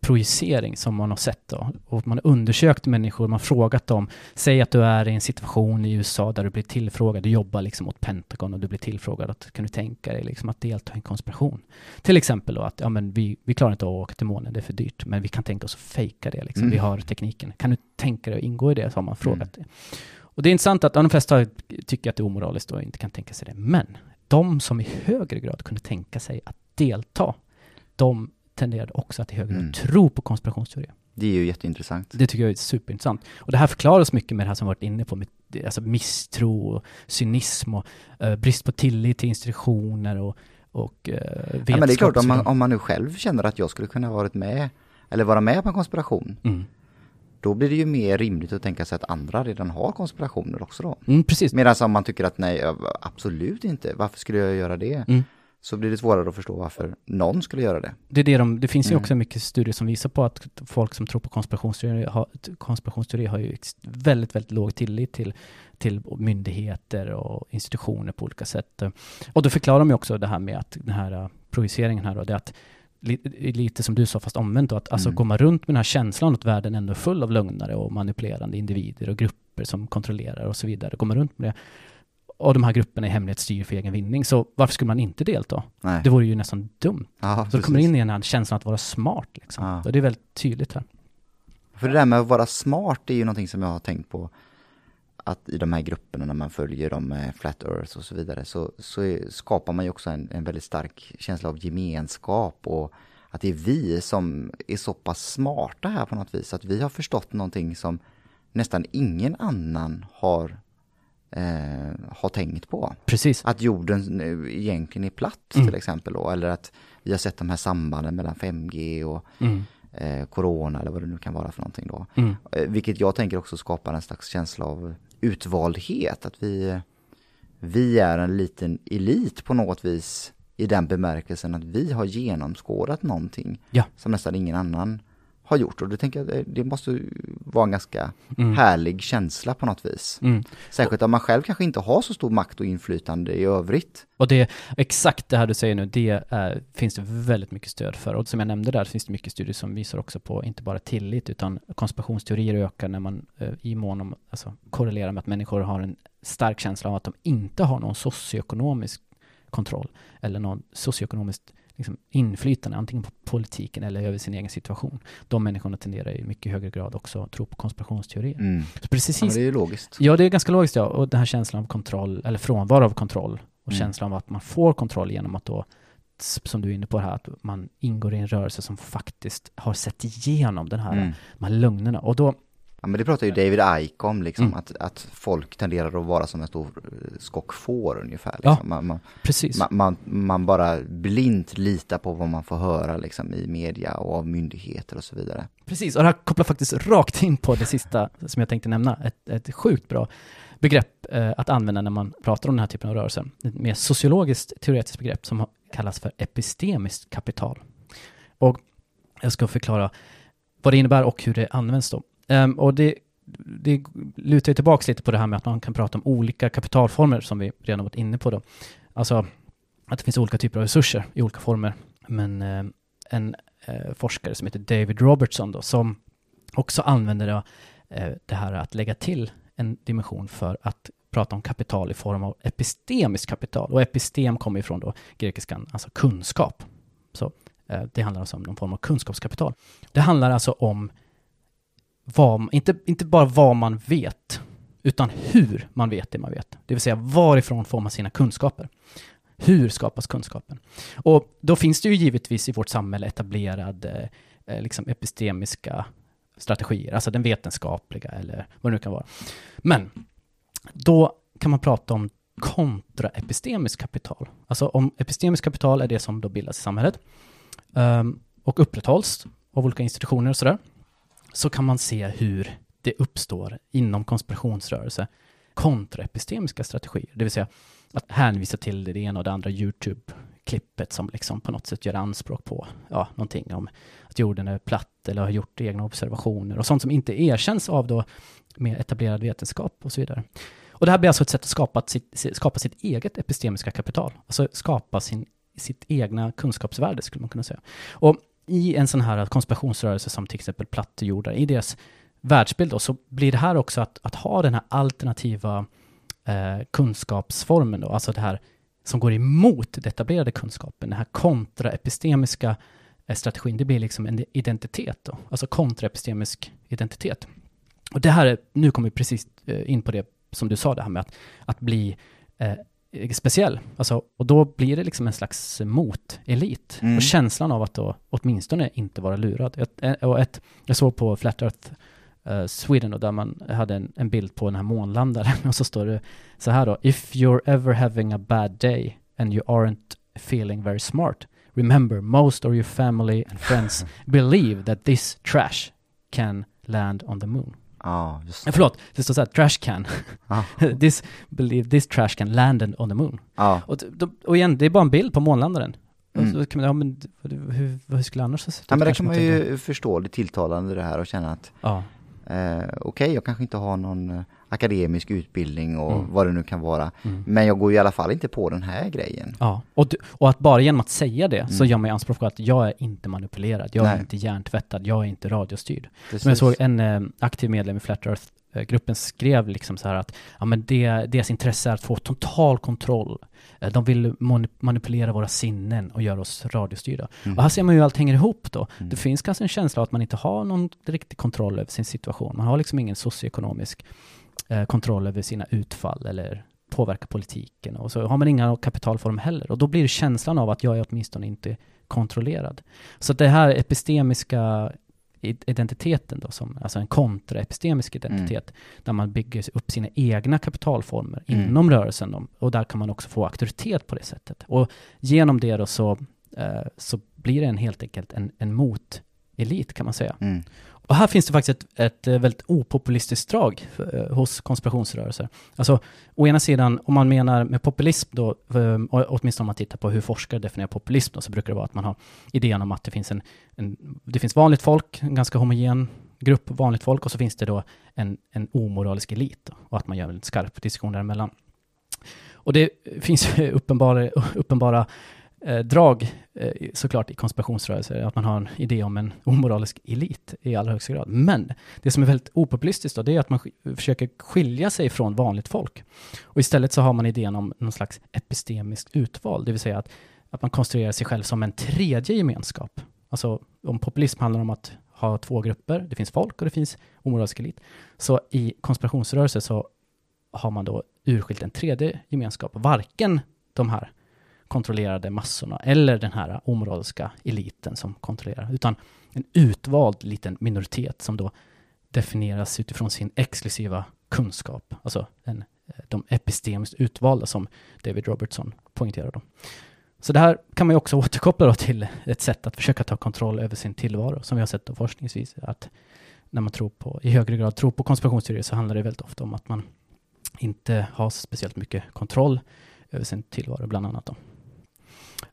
projicering som man har sett då. Och man har undersökt människor, man har frågat dem, säg att du är i en situation i USA där du blir tillfrågad, du jobbar liksom åt Pentagon och du blir tillfrågad att kan du tänka dig liksom att delta i en konspiration? Till exempel då att, ja men vi, vi klarar inte av att åka till månen, det är för dyrt, men vi kan tänka oss att fejka det liksom, Mm. vi har tekniken. Kan du tänka dig att ingå i det? Så har man frågat det. Och det är intressant att ja, de flesta tycker att det är omoraliskt och inte kan tänka sig det, men de som i högre grad kunde tänka sig att delta, de tenderade också att i högre Mm. tro på konspirationsteorier. Det är ju jätteintressant. Det tycker jag är superintressant. Och det här förklaras mycket med det här som vi varit inne på, med alltså misstro och cynism och eh, brist på tillit till institutioner och, och uh, vetenskap. Ja, men det är klart, om man, om man nu själv känner att jag skulle kunna varit med, eller vara med på en konspiration, Mm. då blir det ju mer rimligt att tänka sig att andra redan har konspirationer också då. Mm, precis. Medan om man tycker att nej, absolut inte, varför skulle jag göra det? Mm. Så blir det svårare att förstå varför någon skulle göra det. Det, är det, de, det finns ju Mm. också mycket studier som visar på att folk som tror på konspirationsteorier har, konspirationsteorier har ju väldigt, väldigt låg tillit till, till myndigheter och institutioner på olika sätt. Och då förklarar de ju också det här med att den här uh, projiceringen här då, det är att li- lite som du sa fast omvänt då, att alltså Mm. man runt med den här känslan att världen ändå är full av lögnare och manipulerande individer och grupper som kontrollerar och så vidare. Går man runt med det och de här grupperna i hemlighet styr för egen vinning, så varför skulle man inte delta? Nej. Det vore ju nästan dumt. ja, Så det kommer in i den här känslan att vara smart liksom. Ja. Och det är väldigt tydligt här. För det där med att vara smart är ju någonting som jag har tänkt på att i de här grupperna när man följer dem med Flat Earth och så vidare så, så är, skapar man ju också en, en väldigt stark känsla av gemenskap och att det är vi som är så pass smarta här på något vis att vi har förstått någonting som nästan ingen annan har, eh, har tänkt på. Precis. Att jorden nu egentligen är platt Mm. till exempel då, eller att vi har sett de här sambanden mellan 5G och Mm. eh, corona eller vad det nu kan vara för någonting då. Mm. Eh, Vilket jag tänker också skapar en slags känsla av utvaldhet. Att vi, vi är en liten elit på något vis i den bemärkelsen att vi har genomskådat någonting Ja. som nästan ingen annan har gjort. Och det tänker jag, det- det måste vara en ganska Mm. härlig känsla på något vis. Mm. Särskilt om man själv kanske inte har så stor makt och inflytande i övrigt. Och det, exakt det här du säger nu, det är, finns det väldigt mycket stöd för. Och som jag nämnde där finns det mycket studier som visar också på inte bara tillit, utan konspirationsteorier ökar när man eh, i mån om, alltså korrelerar med att människor har en stark känsla av att de inte har någon socioekonomisk kontroll eller någon socioekonomiskt liksom, inflytande, antingen på politiken eller över sin egen situation. De människorna tenderar i mycket högre grad också att tro på konspirationsteorier. Mm. Så precis Ja, det är ju logiskt. Ja, det är ganska logiskt ja. Och den här känslan av kontroll, eller frånvaro av kontroll. Och Mm. känslan av att man får kontroll genom att då, som du är inne på här, att man ingår i en rörelse som faktiskt har sett igenom den här, Mm. de här lögnerna. Och då, Ja men det pratar ju David Icke om liksom, Mm. att, att folk tenderar att vara som en stor eh, skock får ungefär. Ja. Liksom. Man, man, Precis. man, man, man bara blint litar på vad man får höra liksom, i media och av myndigheter och så vidare. Precis, och det här kopplar faktiskt rakt in på det sista som jag tänkte nämna. Ett, ett sjukt bra begrepp eh, att använda när man pratar om den här typen av rörelser. Ett mer sociologiskt teoretiskt begrepp som kallas för epistemiskt kapital. Och jag ska förklara vad det innebär och hur det används då. Um, och det, det lutar ju tillbaka lite på det här med att man kan prata om olika kapitalformer som vi redan varit inne på då. Alltså att det finns olika typer av resurser i olika former. Men eh, en eh, forskare som heter David Robertson då, som också använder då, eh, det här att lägga till en dimension för att prata om kapital i form av epistemiskt kapital. Och epistem kommer ifrån då grekiskan, alltså kunskap. Så eh, det handlar alltså om någon form av kunskapskapital. Det handlar alltså om vad, inte, inte bara vad man vet, utan hur man vet det man vet. Det vill säga varifrån får man sina kunskaper? Hur skapas kunskapen? Och då finns det ju givetvis i vårt samhälle etablerade eh, liksom epistemiska strategier, alltså den vetenskapliga eller vad det nu kan vara. Men då kan man prata om kontraepistemiskt kapital. Alltså om epistemiskt kapital är det som då bildas i samhället um, och upprätthålls av olika institutioner och sådär, så kan man se hur det uppstår inom konspirationsrörelse kontraepistemiska strategier, det vill säga att hänvisa till det ena och det andra YouTube-klippet som liksom på något sätt gör anspråk på ja, någonting om att jorden är platt eller har gjort egna observationer och sånt som inte erkänns av då mer etablerad vetenskap och så vidare. Och det här blir alltså ett sätt att skapa sitt, skapa sitt eget epistemiska kapital, alltså skapa sin, sitt egna kunskapsvärde skulle man kunna säga. Och i en sån här konspirationsrörelse som till exempel plattjordar, i deras världsbild då, så blir det här också att, att ha den här alternativa eh, kunskapsformen då, alltså det här som går emot den etablerade kunskapen, den här kontraepistemiska eh, strategin, det blir liksom en identitet då, alltså kontraepistemisk identitet. Och det här, är, nu kommer vi precis eh, in på det som du sa, det här med att, att bli eh, speciell. Alltså, och då blir det liksom en slags motelit. Mm. Och känslan av att då åtminstone inte vara lurad. Ett, eh, och ett, jag såg på Flat Earth eh, Sweden och där man hade en, en bild på den här månlandaren och så står det så här då. If you're ever having a bad day and you aren't feeling very smart remember most of your family and friends believe that this trash can land on the moon. Ja, just Eh, Förlåt, det står så här, trash can. Ja. this, believe this trash can land on the moon. Ja, Och, och igen, det är bara en bild på månlandaren. Mm. Kan man, ja, men hur, hur skulle det annars ha sett ja men det kan man ju förstå, det tilltalande det här och känna att Ja, eh, okej, jag kanske inte har någon eh, akademisk utbildning och Mm. vad det nu kan vara. mm. Men jag går i alla fall inte på den här grejen. ja. Och, d- och att bara genom att säga det så Mm. gör man ju anspråk på att jag är inte manipulerad, jag är Nej. inte hjärntvättad, jag är inte radiostyrd. Precis. Men jag såg en eh, aktiv medlem i Flat Earth-gruppen skrev liksom så här att ja, men det, deras intresse är att få total kontroll. Eh, De vill mani- manipulera våra sinnen och göra oss radiostyrda. Mm. Och här ser man ju hur allt hänger ihop då. Mm. Det finns kanske en känsla av att man inte har någon riktig kontroll över sin situation. Man har liksom ingen socioekonomisk eh, kontroll över sina utfall eller påverka politiken. Och så har man inga kapitalformer heller. Och då blir känslan av att jag är åtminstone inte kontrollerad. Så att det här epistemiska identiteten då, som, alltså en kontraepistemisk identitet, där man bygger upp sina egna kapitalformer Mm. inom rörelsen. Då, och där kan man också få auktoritet på det sättet. Och genom det då så, eh, så blir det en, helt enkelt en, en motelit kan man säga. Mm. Och här finns det faktiskt ett, ett eh, väldigt opopulistiskt drag eh, hos konspirationsrörelser. Alltså, å ena sidan, om man menar med populism då, eh, och åtminstone om man tittar på hur forskare definierar populism då, så brukar det vara att man har idén om att det finns en, en det finns vanligt folk, en ganska homogen grupp vanligt folk, och så finns det då en, en omoralisk elit då, och att man gör en skarp diskussion däremellan. Och det finns ju uppenbara, uppenbara eh, drag eh, såklart i konspirationsrörelser, att man har en idé om en omoralisk elit i allra högsta grad. Men det som är väldigt opopulistiskt då, det är att man försöker skilja sig från vanligt folk. Och istället så har man idén om någon slags epistemiskt utval, det vill säga att, att man konstruerar sig själv som en tredje gemenskap. Alltså om populism handlar om att ha två grupper, det finns folk och det finns omoralisk elit. Så i konspirationsrörelser så har man då urskilt en tredje gemenskap. Varken de här kontrollerade massorna eller den här omoraliska eliten som kontrollerar, utan en utvald liten minoritet som då definieras utifrån sin exklusiva kunskap, alltså en, eh, de epistemiskt utvalda som David Robertson poängterar. Då. Så det här kan man ju också återkoppla då till ett sätt att försöka ta kontroll över sin tillvaro, som vi har sett då forskningsvis, att när man tror på, i högre grad tror på konspirationsteorier så handlar det väldigt ofta om att man inte har speciellt mycket kontroll över sin tillvaro, bland annat. Då.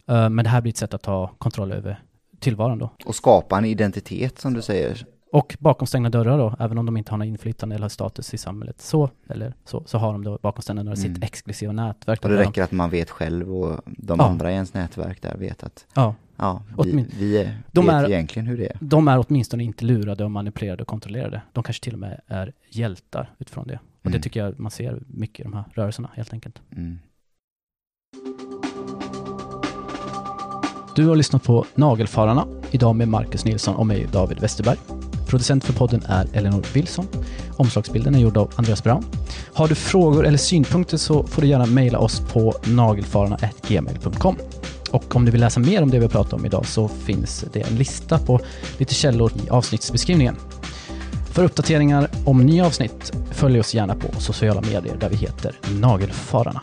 Eh, men det här blir ett sätt att ta kontroll över tillvaron då. Och skapa en identitet som du säger. Och bakom stängda dörrar då, även om de inte har något inflytande eller status i samhället, så, eller så, så har de då bakom stängda dörrar mm. sitt exklusiva nätverk. Och det räcker de... att man vet själv och de ja. andra i ens nätverk där vet att ja. Ja, vi, vi är, de vet är, egentligen hur det är. De är åtminstone inte lurade och manipulerade och kontrollerade. De kanske till och med är hjältar utifrån det. Och mm. det tycker jag man ser mycket i de här rörelserna, helt enkelt. Mm. Du har lyssnat på Nagelfararna, idag med Marcus Nilsson och mig, David Westerberg. Producent för podden är Elinor Wilson. Omslagsbilden är gjord av Andreas Brown. Har du frågor eller synpunkter så får du gärna mejla oss på nagelfararna.gmail.com. Och om du vill läsa mer om det vi har pratat om idag så finns det en lista på lite källor i avsnittsbeskrivningen. För uppdateringar om nya avsnitt följ oss gärna på sociala medier där vi heter Nagelfararna.